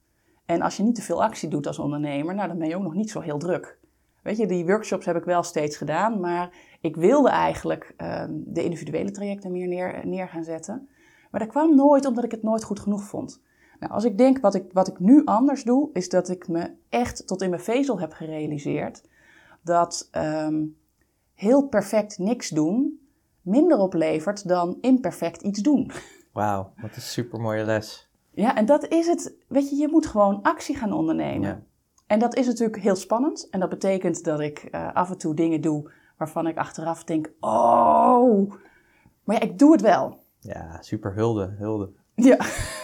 En als je niet te veel actie doet als ondernemer, nou, dan ben je ook nog niet zo heel druk. Weet je, die workshops heb ik wel steeds gedaan, maar ik wilde eigenlijk ehm, de individuele trajecten meer neer, neer gaan zetten. Maar dat kwam nooit omdat ik het nooit goed genoeg vond. Nou, als ik denk wat ik, wat ik nu anders doe, is dat ik me echt tot in mijn vezel heb gerealiseerd dat ehm, heel perfect niks doen minder oplevert dan imperfect iets doen. Wauw, wat een super mooie les. Ja, en dat is het. Weet je, je moet gewoon actie gaan ondernemen. Ja. En dat is natuurlijk heel spannend. En dat betekent dat ik eh, af en toe dingen doe waarvan ik achteraf denk: oh, maar ja, ik doe het wel. Ja, super hulde, hulde. Ja,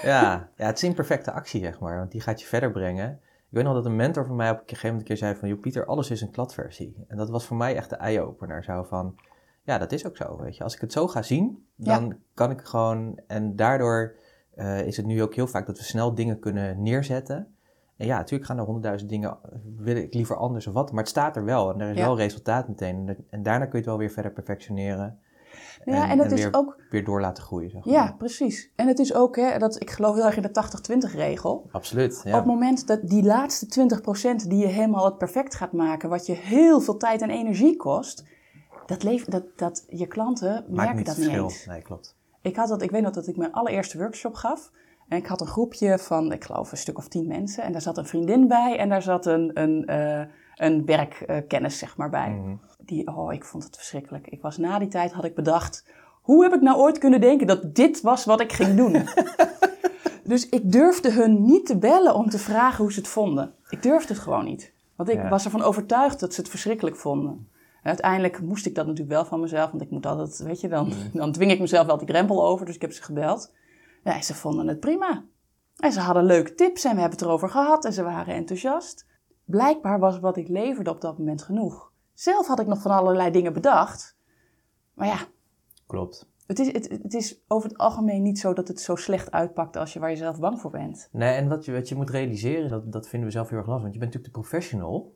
Ja, ja, het is imperfecte actie, zeg maar, want die gaat je verder brengen. Ik weet nog dat een mentor van mij op een gegeven moment een keer zei van... joh, Pieter, alles is een kladversie. En dat was voor mij echt de eye-opener. Zo van, ja, dat is ook zo, weet je. Als ik het zo ga zien, dan kan ik gewoon... En daardoor eh, is het nu ook heel vaak dat we snel dingen kunnen neerzetten. En ja, natuurlijk gaan er honderdduizend dingen, wil ik liever anders of wat. Maar het staat er wel en er is Ja. wel resultaat meteen. En, en daarna kun je het wel weer verder perfectioneren. Ja en het is weer, ook. weer door laten groeien, zeg maar. Ja, precies. En het is ook, hè, dat, ik geloof heel erg in de 80-20 regel. Absoluut, ja. Op het moment dat die laatste 20% die je helemaal het perfect gaat maken, wat je heel veel tijd en energie kost, dat, leef, dat, dat je klanten Maakt merken niet dat niet eens. Nee, klopt. Ik, had dat, ik weet nog dat ik mijn allereerste workshop gaf. En ik had een groepje van, ik geloof, een stuk of tien mensen. En daar zat een vriendin bij en daar zat een, een, eh, een werkkennis, zeg maar, bij. Mhm. Die, oh, ik vond het verschrikkelijk. Ik was na die tijd, had ik bedacht, hoe heb ik nou ooit kunnen denken dat dit was wat ik ging doen? dus ik durfde hun niet te bellen om te vragen hoe ze het vonden. Ik durfde het gewoon niet. Want ik Ja. was ervan overtuigd dat ze het verschrikkelijk vonden. En uiteindelijk moest ik dat natuurlijk wel van mezelf, want ik moet altijd, weet je, dan, dan dwing ik mezelf wel die drempel over. Dus ik heb ze gebeld. Ja, en ze vonden het prima. En ze hadden leuke tips en we hebben het erover gehad en ze waren enthousiast. Blijkbaar was wat ik leverde op dat moment genoeg. Zelf had ik nog van allerlei dingen bedacht. Maar ja, Klopt. het is, het, het is over het algemeen niet zo dat het zo slecht uitpakt als je waar je zelf bang voor bent. Nee, en wat je, wat je moet realiseren, dat, dat vinden we zelf heel erg lastig. Want je bent natuurlijk de professional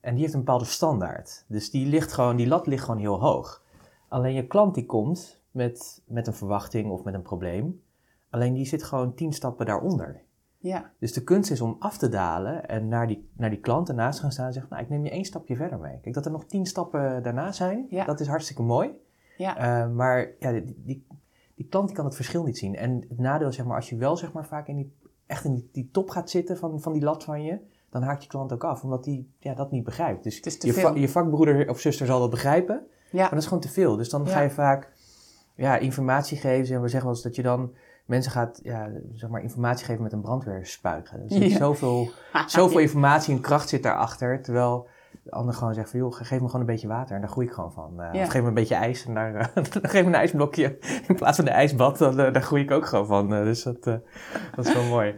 en die heeft een bepaalde standaard. Dus die, ligt gewoon, die lat ligt gewoon heel hoog. Alleen je klant die komt met, met een verwachting of met een probleem. Alleen die zit gewoon tien stappen daaronder. Ja, Dus de kunst is om af te dalen en naar die, naar die klant ernaast te gaan staan en zeggen, nou ik neem je één stapje verder mee. Kijk, dat er nog tien stappen daarna zijn, Ja. dat is hartstikke mooi. ja, Eh, maar ja, die, die, die klant die kan het verschil niet zien. En het nadeel zeg maar, als je wel zeg maar, vaak in die, echt in die, die top gaat zitten van, van die lat van je, dan haakt je klant ook af, omdat die ja, dat niet begrijpt. Dus je, je vakbroeder of zuster zal dat begrijpen, maar dat is gewoon te veel. Dus dan Ja. ga je vaak ja, informatie geven. En we zeggen wel eens dat je dan mensen gaat ja, zeg maar informatie geven met een brandweerspuit. Er zit Ja. zoveel, zoveel informatie en kracht zit daarachter. Terwijl de ander gewoon zegt van joh, geef me gewoon een beetje water en daar groei ik gewoon van. Eh, Ja. Of geef me een beetje ijs en daar, geef me een ijsblokje in plaats van een ijsbad. Dan, eh, daar groei ik ook gewoon van. Eh, dus dat, dat is wel mooi.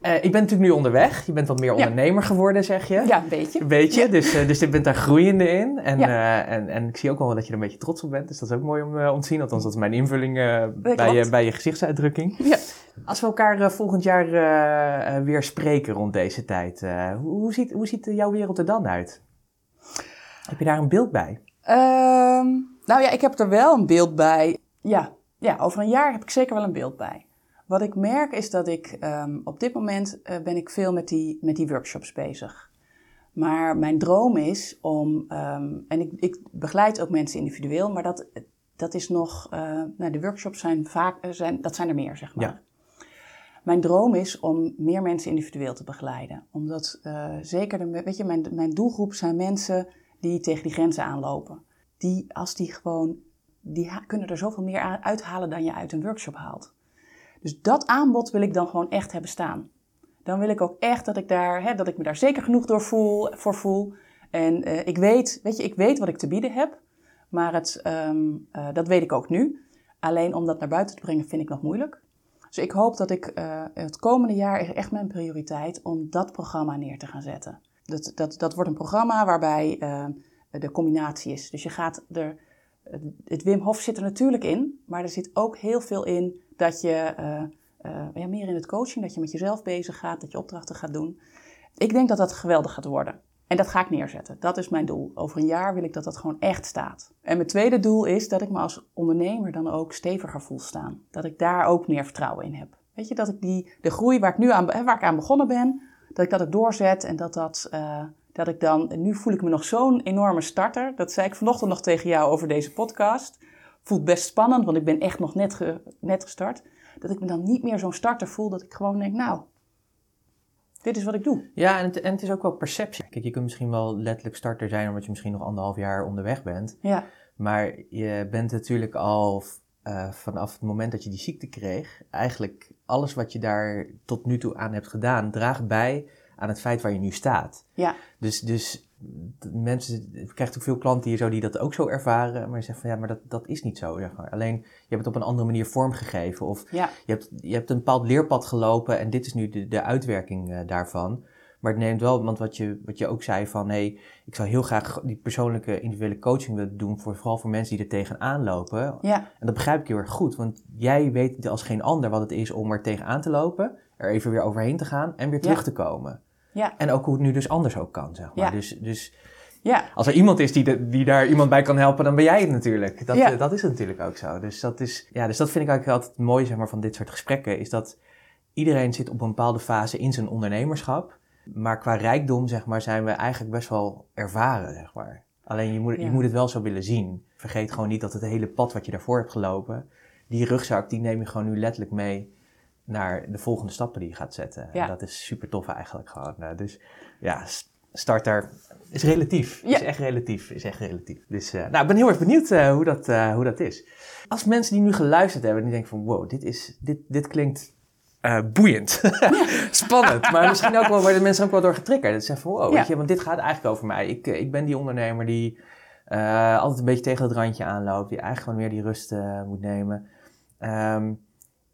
Eh, ik ben natuurlijk nu onderweg. Je bent wat meer Ja. ondernemer geworden, zeg je. ja, een beetje. Een beetje, Ja. dus, eh, dus je bent daar groeiende in. En, Ja. eh, en, en ik zie ook wel dat je er een beetje trots op bent. Dus dat is ook mooi om, om te zien. Althans, dat is mijn invulling bij, je, bij je gezichtsuitdrukking. Ja. Als we elkaar volgend jaar weer spreken rond deze tijd, hoe, hoe, ziet, hoe ziet jouw wereld er dan uit? Heb je daar een beeld bij? Ehm, nou ja, ik heb er wel een beeld bij. Ja, ja, over een jaar heb ik zeker wel een beeld bij. Wat ik merk is dat ik ehm, op dit moment eh, ben ik veel met die, met die workshops bezig. Maar mijn droom is om, ehm, en ik, ik begeleid ook mensen individueel, maar dat, dat is nog, eh, nou, de workshops zijn vaak, eh, zijn, dat zijn er meer, zeg maar. Ja. Mijn droom is om meer mensen individueel te begeleiden. Omdat zeker, de, weet je, mijn, mijn doelgroep zijn mensen die tegen die grenzen aanlopen. Die, als die gewoon, die kunnen er zoveel meer uithalen dan je uit een workshop haalt. Dus dat aanbod wil ik dan gewoon echt hebben staan. Dan wil ik ook echt dat ik, daar, hè, dat ik me daar zeker genoeg door voel, voor voel. En eh, ik, weet, weet je, ik weet wat ik te bieden heb, maar het, ehm, eh, dat weet ik ook nu. Alleen om dat naar buiten te brengen vind ik nog moeilijk. Dus ik hoop dat ik eh, het komende jaar is echt mijn prioriteit om dat programma neer te gaan zetten. Dat, dat, dat wordt een programma waarbij de combinatie is. Dus je gaat er. Het Wim Hof zit er natuurlijk in, maar er zit ook heel veel in dat je eh, eh, ja, meer in het coaching, dat je met jezelf bezig gaat, dat je opdrachten gaat doen. Ik denk dat dat geweldig gaat worden. En dat ga ik neerzetten. Dat is mijn doel. Over een jaar wil ik dat dat gewoon echt staat. En mijn tweede doel is dat ik me als ondernemer dan ook steviger voel staan. Dat ik daar ook meer vertrouwen in heb. Weet je, dat ik die, de groei waar ik nu aan, waar ik aan begonnen ben, dat ik dat ook doorzet en dat dat, eh, dat ik dan, nu voel ik me nog zo'n enorme starter. Dat zei ik vanochtend nog tegen jou over deze podcast. Voelt best spannend, want ik ben echt nog net, ge- net gestart. Dat ik me dan niet meer zo'n starter voel, dat ik gewoon denk, nou, dit is wat ik doe. Ja, en het, en het is ook wel perceptie. Kijk, je kunt misschien wel letterlijk starter zijn omdat je misschien nog anderhalf jaar onderweg bent. Ja, Maar je bent natuurlijk al eh, vanaf het moment dat je die ziekte kreeg, eigenlijk alles wat je daar tot nu toe aan hebt gedaan, draagt bij aan het feit waar je nu staat. ja, Dus, dus mensen, ik krijg ook veel klanten hier zo die dat ook zo ervaren, maar je zegt van ja, maar dat, dat is niet zo. Zeg maar. Alleen je hebt het op een andere manier vormgegeven of ja, je hebt, je hebt een bepaald leerpad gelopen en dit is nu de, de uitwerking eh, daarvan. Maar het neemt wel, want wat je, wat je ook zei van, hé, ik zou heel graag die persoonlijke individuele coaching willen doen, voor, vooral voor mensen die er tegenaan lopen. ja, En dat begrijp ik heel erg goed, want jij weet als geen ander wat het is om er tegenaan te lopen, er even weer overheen te gaan en weer Ja. terug te komen. Ja, En ook hoe het nu dus anders ook kan, zeg maar. Ja. Dus, dus ja. als er iemand is die, de- die daar iemand bij kan helpen, dan ben jij het natuurlijk. Dat, Ja. eh, dat is natuurlijk ook zo. Dus dat, is, ja, dus dat vind ik eigenlijk altijd mooi zeg maar, van dit soort gesprekken. Is dat iedereen zit op een bepaalde fase in zijn ondernemerschap. Maar qua rijkdom zeg maar, zijn we eigenlijk best wel ervaren. Zeg maar. Alleen je moet, je moet het wel zo willen zien. Vergeet gewoon niet dat het hele pad wat je daarvoor hebt gelopen... die rugzak die neem je gewoon nu letterlijk mee naar de volgende stappen die je gaat zetten. Ja. En dat is super tof eigenlijk gewoon. Eh, Dus ja, s- starter is relatief. Ja. Is echt relatief. Is echt relatief. Dus uh, nou, ik ben heel erg benieuwd uh, hoe, dat, uh, hoe dat is. Als mensen die nu geluisterd hebben, die denken van wow, dit, is, dit, dit klinkt boeiend. Spannend. maar misschien ook wel, waar de mensen ook wel door getriggerd. Dat ze zeggen van wow, Ja. weet je, want dit gaat eigenlijk over mij. Ik, ik ben die ondernemer die eh, altijd een beetje tegen het randje aanloopt, die eigenlijk gewoon meer die rust eh, moet nemen. Ehm,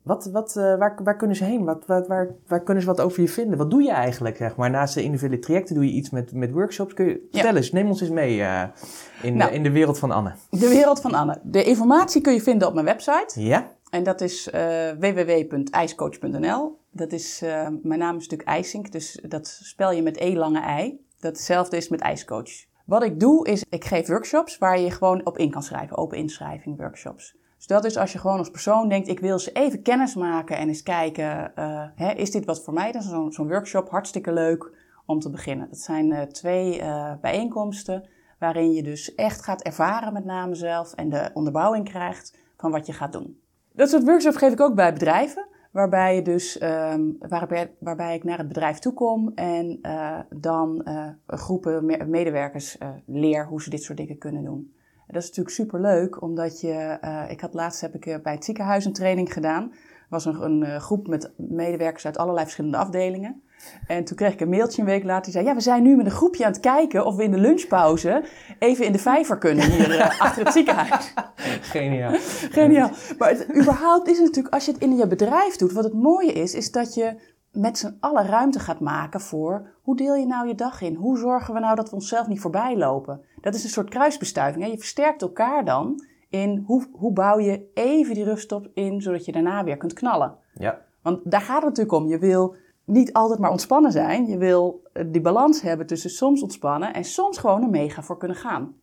wat, wat, eh, waar, waar kunnen ze heen? Wat, wat, waar, waar kunnen ze wat over je vinden? Wat doe je eigenlijk, zeg maar? Naast de individuele trajecten doe je iets met, met workshops. Kun je, Ja. Vertel eens, neem ons eens mee eh, in, Nou. de, in de wereld van Anne. De wereld van Anne. De informatie kun je vinden op mijn website. Ja? En dat is eh www.ijscoach.nl. Dat is, eh, mijn naam is natuurlijk IJsink, dus dat spel je met E lange I. Datzelfde is met IJscoach. Wat ik doe is, ik geef workshops waar je gewoon op in kan schrijven. Open inschrijving workshops. Dus dat is als je gewoon als persoon denkt, ik wil ze even kennis maken en eens kijken, eh, hè, is dit wat voor mij? Is zo'n workshop, hartstikke leuk om te beginnen. Dat zijn eh, twee eh, bijeenkomsten waarin je dus echt gaat ervaren met name zelf en de onderbouwing krijgt van wat je gaat doen. Dat soort workshops geef ik ook bij bedrijven. Waarbij, je dus, ehm, waarbij, waarbij ik naar het bedrijf toe kom en dan groepen me- medewerkers leer hoe ze dit soort dingen kunnen doen. Dat is natuurlijk super leuk, omdat je. eh, ik had laatst heb ik eh, bij het ziekenhuis een training gedaan. Er was een, een eh, groep met medewerkers uit allerlei verschillende afdelingen. En toen kreeg ik een mailtje een week later. Die zei: Ja, we zijn nu met een groepje aan het kijken of we in de lunchpauze even in de vijver kunnen hier achter het ziekenhuis. Geniaal. Geniaal. Maar het, überhaupt is het natuurlijk, als je het in je bedrijf doet, wat het mooie is, is dat je met z'n allen ruimte gaat maken voor hoe deel je nou je dag in? Hoe zorgen we nou dat we onszelf niet voorbij lopen? Dat is een soort kruisbestuiving. Hè? Je versterkt elkaar dan in hoe, hoe bouw je even die rust op in, zodat je daarna weer kunt knallen. Ja. Want daar gaat het natuurlijk om. Je wil niet altijd maar ontspannen zijn. Je wil eh, die balans hebben tussen soms ontspannen en soms gewoon er mega voor kunnen gaan.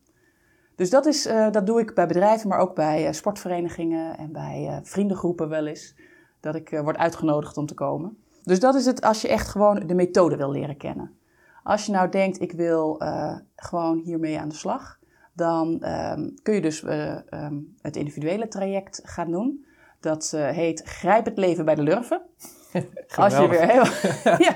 Dus dat, is, eh, dat doe ik bij bedrijven, maar ook bij eh, sportverenigingen en bij vriendengroepen wel eens. Dat ik word uitgenodigd om te komen. Dus dat is het als je echt gewoon de methode wil leren kennen. Als je nou denkt, ik wil eh, gewoon hiermee aan de slag, dan ehm, kun je dus eh, ehm, het individuele traject gaan doen. Dat eh, heet Grijp het leven bij de lurven. Als je weer heel... ja.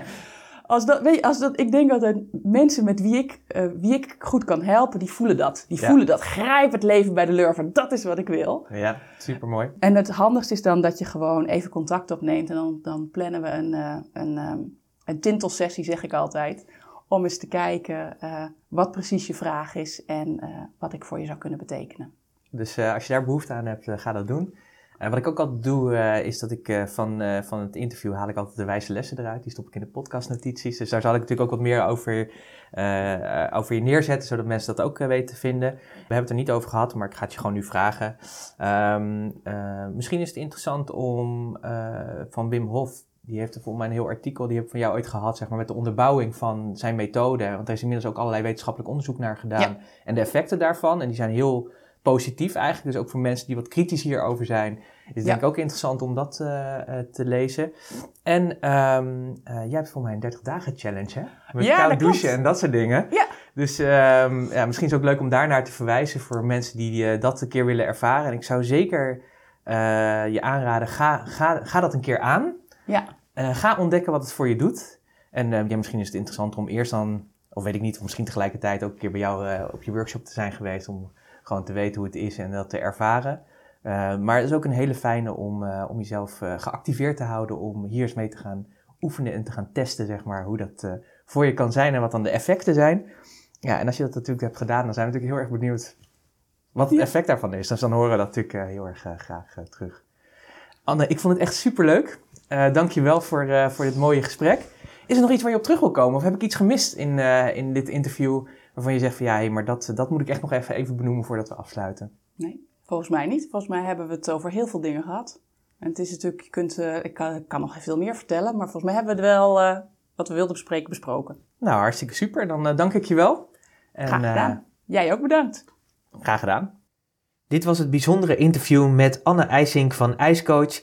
Als dat, weet je, als dat, ik denk altijd, mensen met wie ik, wie ik goed kan helpen, die voelen dat. Die Ja. voelen dat. Grijp het leven bij de lurven. Dat is wat ik wil. Ja, supermooi. En het handigste is dan dat je gewoon even contact opneemt. En dan, dan plannen we een, een, ehm, een tintelsessie, zeg ik altijd. Om eens te kijken eh, wat precies je vraag is en eh, wat ik voor je zou kunnen betekenen. Dus eh, als je daar behoefte aan hebt, ga dat doen. En wat ik ook altijd doe, is dat ik van, van het interview haal ik altijd de wijze lessen eruit. Die stop ik in de podcastnotities. Dus daar zal ik natuurlijk ook wat meer over, over je neerzetten, zodat mensen dat ook weten te vinden. We hebben het er niet over gehad, maar ik ga het je gewoon nu vragen. Ehm, eh, misschien is het interessant om van Wim Hof, die heeft volgens mij een heel artikel, die heb ik van jou ooit gehad, zeg maar, met de onderbouwing van zijn methode. Want er is inmiddels ook allerlei wetenschappelijk onderzoek naar gedaan. Ja. En de effecten daarvan, en die zijn heel positief eigenlijk. Dus ook voor mensen die wat kritisch hierover zijn, is het Ja. denk ik ook interessant om dat eh, eh, te lezen. En ehm, eh, jij hebt voor mij een 30 dagen challenge, hè? Met Ja, koud douchen klopt. en dat soort dingen. Ja. Dus ehm, ja, misschien is het ook leuk om daarnaar te verwijzen voor mensen die dat een keer willen ervaren. En ik zou zeker je aanraden, ga, ga, ga dat een keer aan. Ja, Eh, ga ontdekken wat het voor je doet. En ja, misschien is het interessanter om eerst dan, of weet ik niet, of misschien tegelijkertijd ook een keer bij jou eh, op je workshop te zijn geweest. Om gewoon te weten hoe het is en dat te ervaren. Maar het is ook een hele fijne om, om jezelf geactiveerd te houden. Om hier eens mee te gaan oefenen en te gaan testen, zeg maar, hoe dat voor je kan zijn en wat dan de effecten zijn. Ja, en als je dat natuurlijk hebt gedaan, dan zijn we natuurlijk heel erg benieuwd wat het effect daarvan is. Dus dan horen we dat natuurlijk heel erg graag terug. Anne, ik vond het echt superleuk. Eh Dank je wel voor, eh, voor dit mooie gesprek. Is er nog iets waar je op terug wil komen? Of heb ik iets gemist in, eh, in dit interview waarvan je zegt van ja, hey, maar dat, dat moet ik echt nog even, even benoemen voordat we afsluiten? nee, volgens mij niet. Volgens mij hebben we het over heel veel dingen gehad. En het is natuurlijk, je kunt, eh, ik, kan, ik kan nog veel meer vertellen, maar volgens mij hebben we het wel, eh, wat we wilden bespreken, besproken. Nou, hartstikke super. Dan eh, dank ik je wel. En, Graag eh, gedaan. Jij ook bedankt. graag gedaan. Dit was het bijzondere interview met Anne IJsink van IJscoach.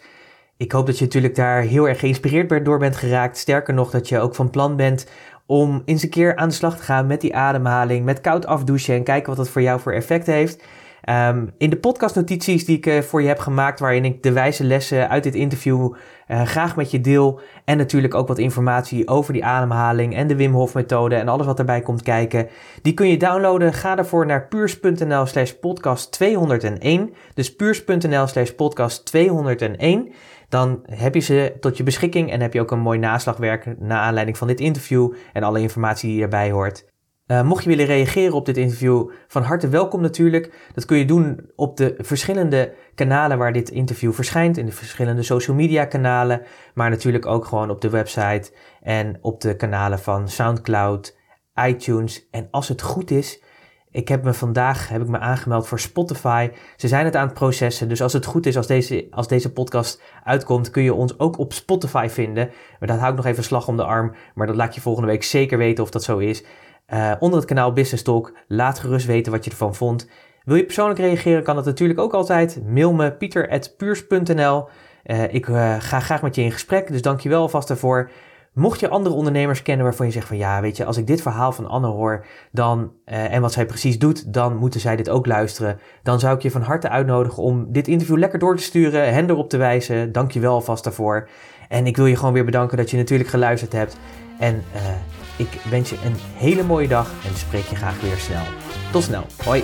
Ik hoop dat je natuurlijk daar heel erg geïnspireerd door bent geraakt. Sterker nog, dat je ook van plan bent om eens een keer aan de slag te gaan met die ademhaling, met koud afdouchen en kijken wat dat voor jou voor effect heeft. Ehm, in de podcastnotities die ik eh, voor je heb gemaakt, waarin ik de wijze lessen uit dit interview eh, graag met je deel. En natuurlijk ook wat informatie over die ademhaling en de Wim Hof methode en alles wat erbij komt kijken. Die kun je downloaden. Ga daarvoor naar puurs.nl slash podcast 201. Dus puurs.nl slash podcast 201. Dan heb je ze tot je beschikking en heb je ook een mooi naslagwerk naar aanleiding van dit interview en alle informatie die erbij hoort. Uh, mocht je willen reageren op dit interview, van harte welkom natuurlijk. Dat kun je doen op de verschillende kanalen waar dit interview verschijnt, in de verschillende social media kanalen, maar natuurlijk ook gewoon op de website en op de kanalen van SoundCloud, iTunes. En als het goed is, ik heb me vandaag heb ik me aangemeld voor Spotify. Ze zijn het aan het processen. Dus als het goed is, als deze, als deze podcast uitkomt, kun je ons ook op Spotify vinden. Maar dat hou ik nog even slag om de arm. Maar dat laat je volgende week zeker weten of dat zo is. Uh, onder het kanaal Business Talk. Laat gerust weten wat je ervan vond. Wil je persoonlijk reageren, kan dat natuurlijk ook altijd. Mail me pieter.puurs.nl. Uh, ik uh, ga graag met je in gesprek, dus dank je wel alvast daarvoor. Mocht je andere ondernemers kennen waarvan je zegt van ja, weet je, als ik dit verhaal van Anne hoor dan, uh, en wat zij precies doet, dan moeten zij dit ook luisteren. Dan zou ik je van harte uitnodigen om dit interview lekker door te sturen, hen erop te wijzen. Dank je wel alvast daarvoor. En ik wil je gewoon weer bedanken dat je natuurlijk geluisterd hebt. En uh, ik wens je een hele mooie dag en spreek je graag weer snel. Tot snel. Hoi.